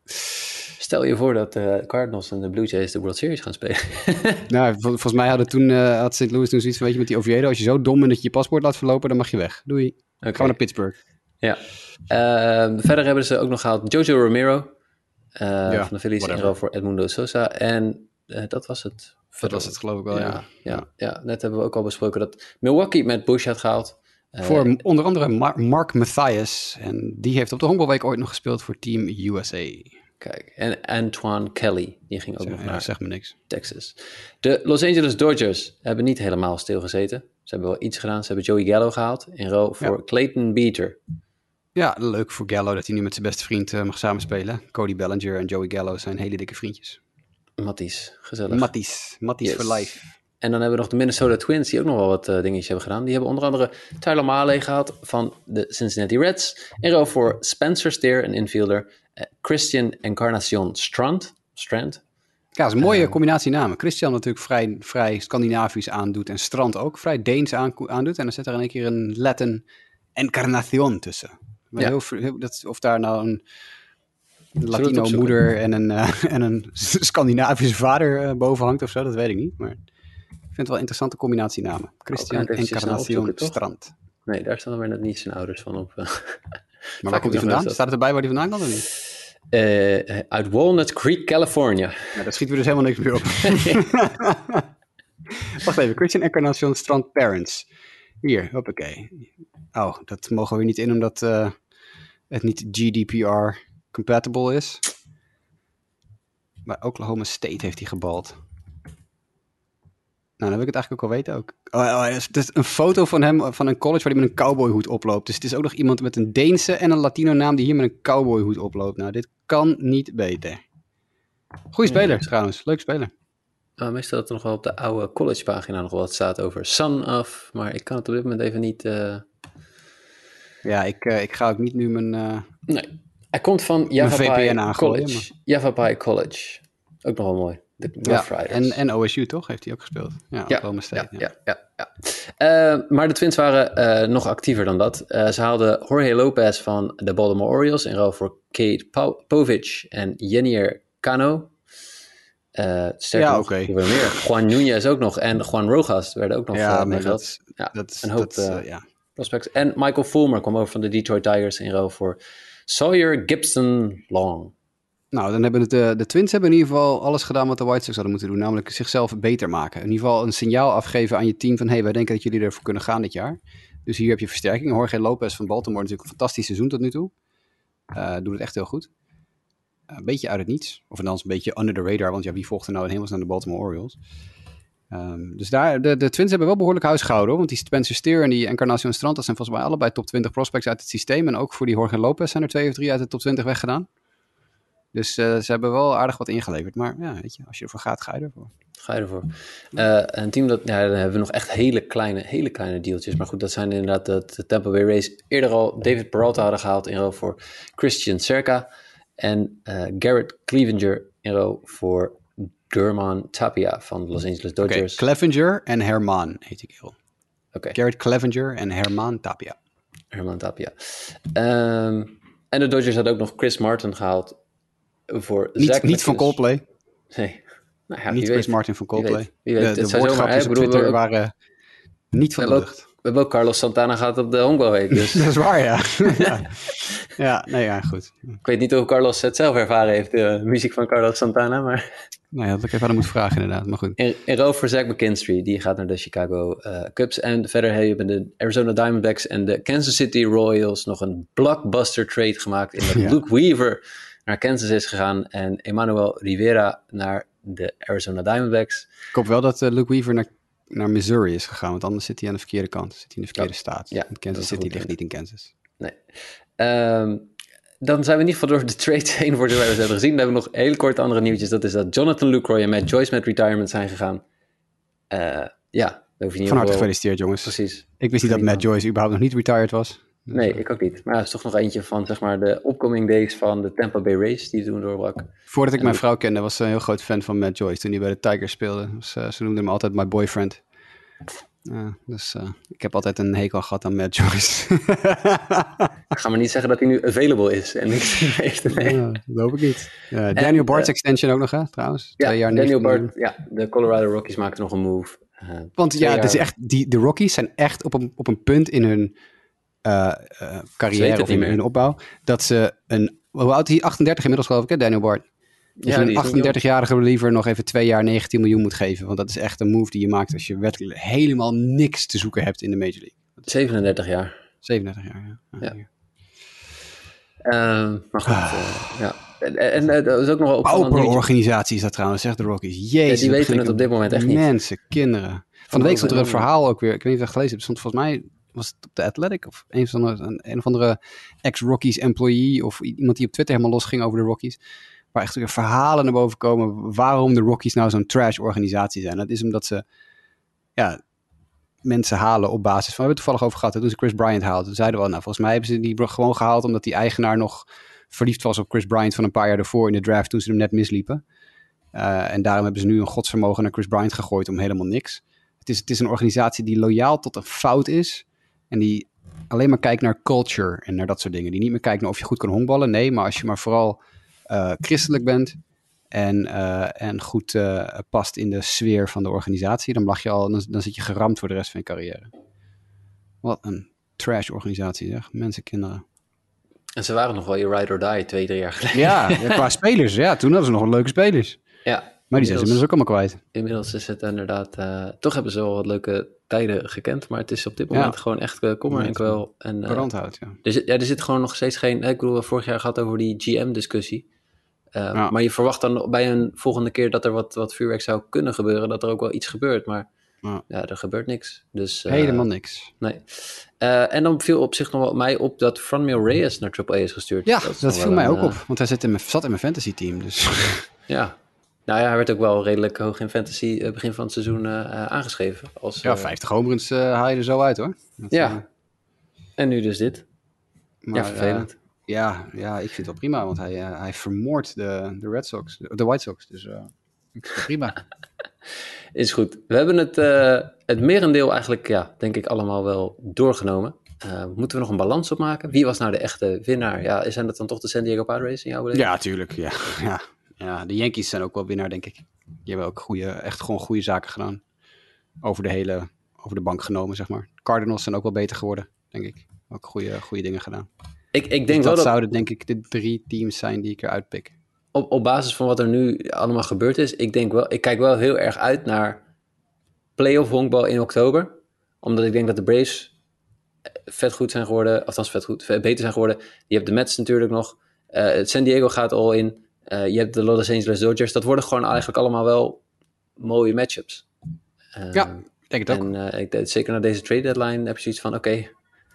Stel je voor dat de Cardinals en de Blue Jays de World Series gaan spelen. nou, vol- volgens mij hadden toen, had St. Louis toen zoiets van, weet je, met die Oviedo, als je zo dom bent dat je je paspoort laat verlopen, dan mag je weg. Doei. Oké. Gaan we naar Pittsburgh. Ja. Ehm, verder hebben ze ook nog gehaald Jojo Romero eh, Ja, van de Phillies in ruil voor Edmundo Sosa. En eh, dat was het. Dat was het geloof ik wel, ja. ja, ja, net hebben we ook al besproken dat Milwaukee met Bush had gehaald. Eh, Voor onder andere Mar- Mark Mathias. En die heeft op de Honkbalweek ooit nog gespeeld voor Team USA. Kijk, en Antoine Kelly, die ging ook nog Ja, naar zeg me niks. Texas. De Los Angeles Dodgers hebben niet helemaal stilgezeten. Ze hebben wel iets gedaan. Ze hebben Joey Gallo gehaald in ruil voor Clayton Beater. Ja, leuk voor Gallo dat hij nu met zijn beste vriend eh, mag samenspelen. Cody Bellinger en Joey Gallo zijn hele dikke vriendjes. Matties, gezellig. Matties. Matties Yes. for life. En dan hebben we nog de Minnesota Twins, die ook nog wel wat eh, dingetjes hebben gedaan. Die hebben onder andere Tyler Mahle gehaald van de Cincinnati Reds. In ruil voor Spencer Steer, een infielder. eh, Christian Encarnacion Strand. Strand. Ja, dat is een mooie combinatie namen. Christian natuurlijk vrij, vrij Scandinavisch aandoet en Strand ook vrij Deens aan- aandoet. En dan zit er in één keer een Latin Encarnacion tussen. Maar Ja. heel, dat, of daar nou een het Latino opzoeken? moeder en een, eh, en een Scandinavische vader eh, boven hangt of zo, dat weet ik niet. Maar ik vind het wel een interessante combinatie namen. Christian snel Encarnacion? Strand. Nee, daar staan weer net niet zijn ouders van op. eh. Maar waar komt hij vandaan? Staat het erbij waar hij vandaan komt of niet? Uit Walnut Creek, California. Ja, daar schieten we dus helemaal niks meer op. Wacht even, Christian Encarnacion Strand Parents. Hier, hoppakee. Oh, dat mogen we niet in omdat het niet GDPR compatible is. Bij Oklahoma State heeft hij gebald. Nou, dan wil ik het eigenlijk ook al weten ook. Oh, oh, het is- het is een foto van hem van een college waar hij met een cowboyhoed oploopt. Dus het is ook nog iemand met een Deense en een Latino naam die hier met een cowboyhoed oploopt. Nou, dit kan niet beter. Goeie speler trouwens, leuk speler. Uh, meestal dat er nog wel op de oude collegepagina nog wat staat over Son of, maar ik kan het op dit moment even niet... eh, Ja, ik, eh, ik ga ook niet nu mijn... eh, Nee. Hij komt van Mijn Yavapai VPN aangooien, College. College. Ook nog wel mooi. De Rough ja, Riders. en, en OSU toch, heeft hij ook gespeeld. Ja, Ja, Oklahoma State. ja, ja, ja, ja. Eh, maar de Twins waren nog actiever dan dat. Ze haalden Jorge Lopez van de Baltimore Orioles in ruil voor Kate Povich en Yenier Cano. Sterker Ja, nog, waren meer. Juan Nunez ook nog en Juan Rojas werden ook nog Ja, dat, ja, dat, is- een hoop dat ja. Prospects. En Michael Fulmer kwam over van de Detroit Tigers in ruil voor Sawyer Gibson Long. Nou, dan hebben het, de, de Twins hebben in ieder geval alles gedaan wat de White Sox hadden moeten doen. Namelijk zichzelf beter maken. In ieder geval een signaal afgeven aan je team van... hé, hey, wij denken dat jullie ervoor kunnen gaan dit jaar. Dus hier heb je versterking. Jorge Lopez van Baltimore natuurlijk een fantastisch seizoen tot nu toe. Eh, doet het echt heel goed. Eh, een beetje uit het niets. Of althans een beetje under the radar. Want ja, wie volgt er nou in hemelsnaam de Baltimore Orioles? Ehm, dus daar, de, de Twins hebben wel behoorlijk huis gehouden. Want die Spencer Steer en die Encarnacion Strand... dat zijn volgens mij allebei top 20 prospects uit het systeem. En ook voor die Jorge Lopez zijn er twee of drie uit de top 20 weggedaan. Dus eh, ze hebben wel aardig wat ingeleverd. Maar ja, weet je, als je ervoor gaat, ga je ervoor. Ga je ervoor. Eh, een team dat, ja, dan hebben we nog echt hele kleine, hele kleine deeltjes. Maar goed, dat zijn inderdaad de, de Tampa Bay Rays eerder al David Peralta hadden gehaald in ruil voor Christian Cerca. En eh, Garrett Clevenger in ruil voor German Tapia van de Los Angeles Dodgers. Clevenger en Herman heet ik heel. Oké, Garrett Clevenger en Herman Tapia. Herman Tapia. Ehm, en de Dodgers hadden ook nog Chris Martin gehaald voor Niet, Zach niet van. Coldplay. Nee. Nou ja, niet wie Chris weet. Martin van Wie Coldplay. weet. Wie weet. De, Het de zomaar- woordgrapjes op bedoel, Twitter waren niet van de lucht. We hebben ook Carlos Santana gehad op de honkbalweek, dus Dat is waar, ja. ja. ja, nee, ja, goed. ik weet niet hoe Carlos het zelf ervaren heeft, de muziek van Carlos Santana, maar... Nou ja, dat ik even aan hem moet vragen inderdaad, maar goed. In, in voor Zach McKinstry, die gaat naar de Chicago eh, Cubs. En verder hebben de Arizona Diamondbacks en de Kansas City Royals nog een blockbuster trade gemaakt. In dat Ja. Luke Weaver naar Kansas is gegaan en Emmanuel Rivera naar de Arizona Diamondbacks. Ik hoop wel dat eh, Luke Weaver naar, naar Missouri is gegaan, want anders zit hij aan de verkeerde kant. Zit hij in de verkeerde staat. ja, dat Kansas City ligt niet in Kansas. Nee. Ehm, dan zijn we in ieder geval door de trades heen voor ze hebben gezien. Dan hebben we nog heel kort andere nieuwtjes. Dat is dat Jonathan Lucroy en Matt Joyce met retirement zijn gegaan. Eh, ja, daar hoef je niet Van harte gefeliciteerd, jongens. Precies. Ik wist niet dat Matt Joyce überhaupt nog niet retired was. Nee, ik ook niet. Maar ja, het is toch nog eentje van zeg maar, de upcoming days van de Tampa Bay Rays die toen doorbrak. Voordat ik En mijn vrouw kende, was ze een heel groot fan van Matt Joyce toen hij bij de Tigers speelde. Dus, eh, ze noemde hem altijd my boyfriend. Dus eh, ik heb altijd een hekel gehad aan Matt Joyce. Ik ga maar niet zeggen dat hij nu available is en niks meer heeft. Nee. ja, dat hoop ik niet. Daniel Bart's eh, extension ook nog, hè, trouwens. Ja, Twee jaar Daniel 19 miljoen. Bart, ja, de Colorado Rockies maakten nog een move. Eh, Want ja, jaar- het is echt, die, de Rockies zijn echt op een, op een punt in hun eh, eh, carrière of in opbouw, dat ze een, hoe oud is hij? 38 inmiddels geloof ik, hè, Daniel Bart. Ja, die een is niet 38-jarige reliever nog even twee jaar 19 miljoen moet geven. Want dat is echt een move die je maakt als je werkelijk helemaal niks te zoeken hebt in de Major League. 37 jaar. 37 jaar, ja. Ja. Ehm, maar goed, eh, ja. En, en eh, dat is ook nog wel opvallend organisatie is dat trouwens, zegt de Rockies. Jezus, Ja, die weten het op dit moment echt niet. Mensen, kinderen. Van de week stond er een verhaal ook weer. Ik weet niet of je het gelezen hebt. stond volgens mij, was het op de Athletic of een, van de, een, of andere ex-Rockies employee of iemand die op Twitter helemaal losging over de Rockies. Waar echt weer verhalen naar boven komen waarom de Rockies nou zo'n trash organisatie zijn. Dat is omdat ze ja, mensen halen op basis van, we hebben het toevallig over gehad, toen ze Chris Bryant haalden. Toen zeiden we al, nou volgens mij hebben ze die gewoon gehaald omdat die eigenaar nog verliefd was op Chris Bryant van een paar jaar ervoor in de draft toen ze hem net misliepen. Eh, en daarom hebben ze nu een godsvermogen naar Chris Bryant gegooid om helemaal niks. Het is, het is een organisatie die loyaal tot een fout is. En die alleen maar kijkt naar culture en naar dat soort dingen. Die niet meer kijkt naar of je goed kan honkballen. Nee, maar als je maar vooral eh, christelijk bent en, eh, en goed eh, past in de sfeer van de organisatie, dan, mag je al, dan, dan zit je geramd voor de rest van je carrière. Wat een trash organisatie zeg. Mensen, kinderen. En ze waren nog wel je ride or die twee, drie jaar geleden. Ja, qua spelers. Ja, toen hadden ze nog wel leuke spelers. Ja, Maar die zijn ze inmiddels ook allemaal kwijt. Inmiddels is het inderdaad... eh, toch hebben ze wel wat leuke tijden gekend. Maar het is op dit moment Ja. gewoon echt eh, kommer en Moment. kwel. En, eh, Brandhout, ja. er, zit, ja, er zit gewoon nog steeds geen... Ik bedoel, vorig jaar gehad over die GM-discussie. Ja. Maar je verwacht dan bij een volgende keer dat er wat, wat vuurwerk zou kunnen gebeuren. Dat er ook wel iets gebeurt. Maar Ja. ja, er gebeurt niks. Dus, Helemaal niks. Nee. En dan viel op zich nog wel mij op dat Franmil Reyes naar AAA is gestuurd. Ja, dat, viel mij ook op. Want hij zit in mijn, zat in mijn fantasy team. Dus Ja. Nou ja, hij werd ook wel redelijk hoog in fantasy eh, begin van het seizoen eh, eh, aangeschreven. Als, ja, eh, 50 homeruns haal je er zo uit hoor. Dat, Ja. En nu dus dit. maar, ja, vervelend. ja, ja, ik vind het wel prima. Want hij, hij vermoordt de, de Red Sox. De, White Sox. Dus prima. Is goed. We hebben het, het merendeel eigenlijk, ja, denk ik, allemaal wel doorgenomen. Moeten we nog een balans opmaken? Wie was nou de echte winnaar? Ja, zijn dat dan toch de San Diego Padres in jouw beleving? ja, tuurlijk. Ja. Ja. Ja, de Yankees zijn ook wel winnaar, denk ik. Die hebben ook goede, echt gewoon goede zaken gedaan. Over de hele, over de bank genomen, zeg maar. Cardinals zijn ook wel beter geworden, denk ik. Ook goede, goede dingen gedaan. Ik, ik denk Dus wel dat dat zouden denk ik de drie teams zijn die ik eruit pik. op, op basis van wat er nu allemaal gebeurd is, ik denk wel, ik kijk wel heel erg uit naar playoff honkbal in oktober. Omdat ik denk dat de Braves vet goed zijn geworden, althans vet goed, vet beter zijn geworden. Je hebt de Mets natuurlijk nog. Eh, San Diego gaat al in. Eh, je hebt de Los Angeles Dodgers. Dat worden gewoon eigenlijk allemaal wel mooie matchups. Eh, Ja, ik denk het ook. En eh, ik, denk- zeker na deze trade deadline heb je zoiets van, oké,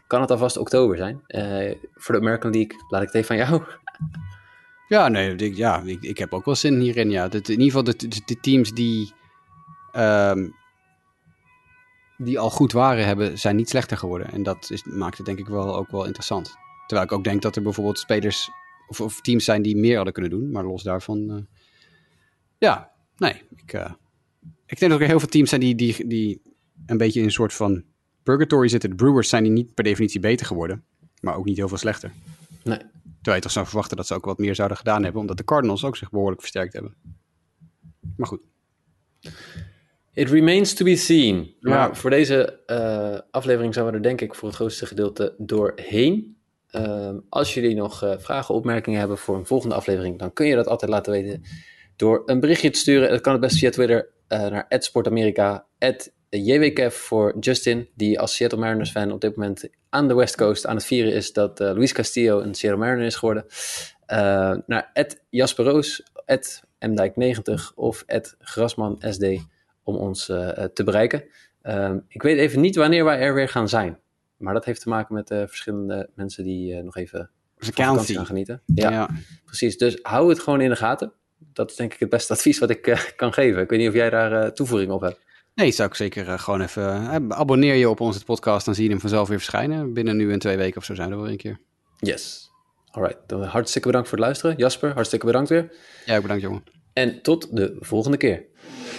kan het alvast oktober zijn? Eh, voor de American League laat ik het even van jou. Ja, nee, ik, ja, ik, ik heb ook wel zin hierin. Ja. Dat, in ieder geval de, de, de teams die, ehm, die al goed waren, hebben, zijn niet slechter geworden. En dat is, maakt het denk ik wel ook wel interessant. Terwijl ik ook denk dat er bijvoorbeeld spelers of, of teams zijn die meer hadden kunnen doen. Maar los daarvan, eh, ja, nee. Ik, eh, ik denk dat er heel veel teams zijn die, die, die een beetje in een soort van purgatory zitten. De Brewers zijn die niet per definitie beter geworden, maar ook niet heel veel slechter. Nee. Terwijl je toch zou verwachten dat ze ook wat meer zouden gedaan hebben, omdat de Cardinals ook zich behoorlijk versterkt hebben. Maar goed. It remains to be seen. Maar Ja. voor deze eh, aflevering zijn we er denk ik voor het grootste gedeelte doorheen. Ehm, als jullie nog eh, vragen, opmerkingen hebben voor een volgende aflevering, dan kun je dat altijd laten weten door een berichtje te sturen. Dat kan het best via Twitter eh, naar @sportamerika, @jwkev voor Justin, die als Seattle Mariners fan op dit moment aan de West Coast aan het vieren is dat eh, Luis Castillo een Seattle Mariner is geworden. Eh, naar Jasper Roos, mdijk90 of grasmansd om ons te bereiken. Ehm, ik weet even niet wanneer wij er weer gaan zijn. Maar dat heeft te maken met eh, verschillende mensen die eh, nog even vakantie gaan genieten. Ja, Ja. precies. Dus hou het gewoon in de gaten. Dat is denk ik het beste advies wat ik eh, kan geven. Ik weet niet of jij daar toevoeging op hebt. Nee, zou ik zeker gewoon even... abonneer je op onze podcast, dan zie je hem vanzelf weer verschijnen. Binnen nu en twee weken of zo zijn we er weer een keer. Yes. Alright, dan hartstikke bedankt voor het luisteren. Jasper, hartstikke bedankt weer. Ja, bedankt jongen. En tot de volgende keer.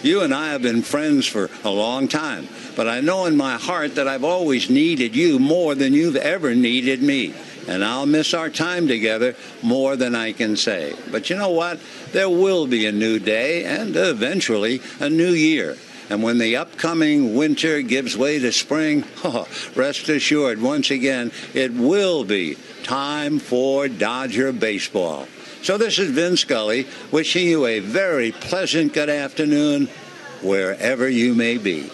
You and I have been friends for a long time, but I know in my heart that I've always needed you more than you've ever needed me. And I'll miss our time together more than I can say. But you know what? There will be a new day and eventually a new year. And when the upcoming winter gives way to spring, oh, rest assured, once again, it will be time for Dodger baseball. So this is Vin Scully wishing you a very pleasant good afternoon wherever you may be.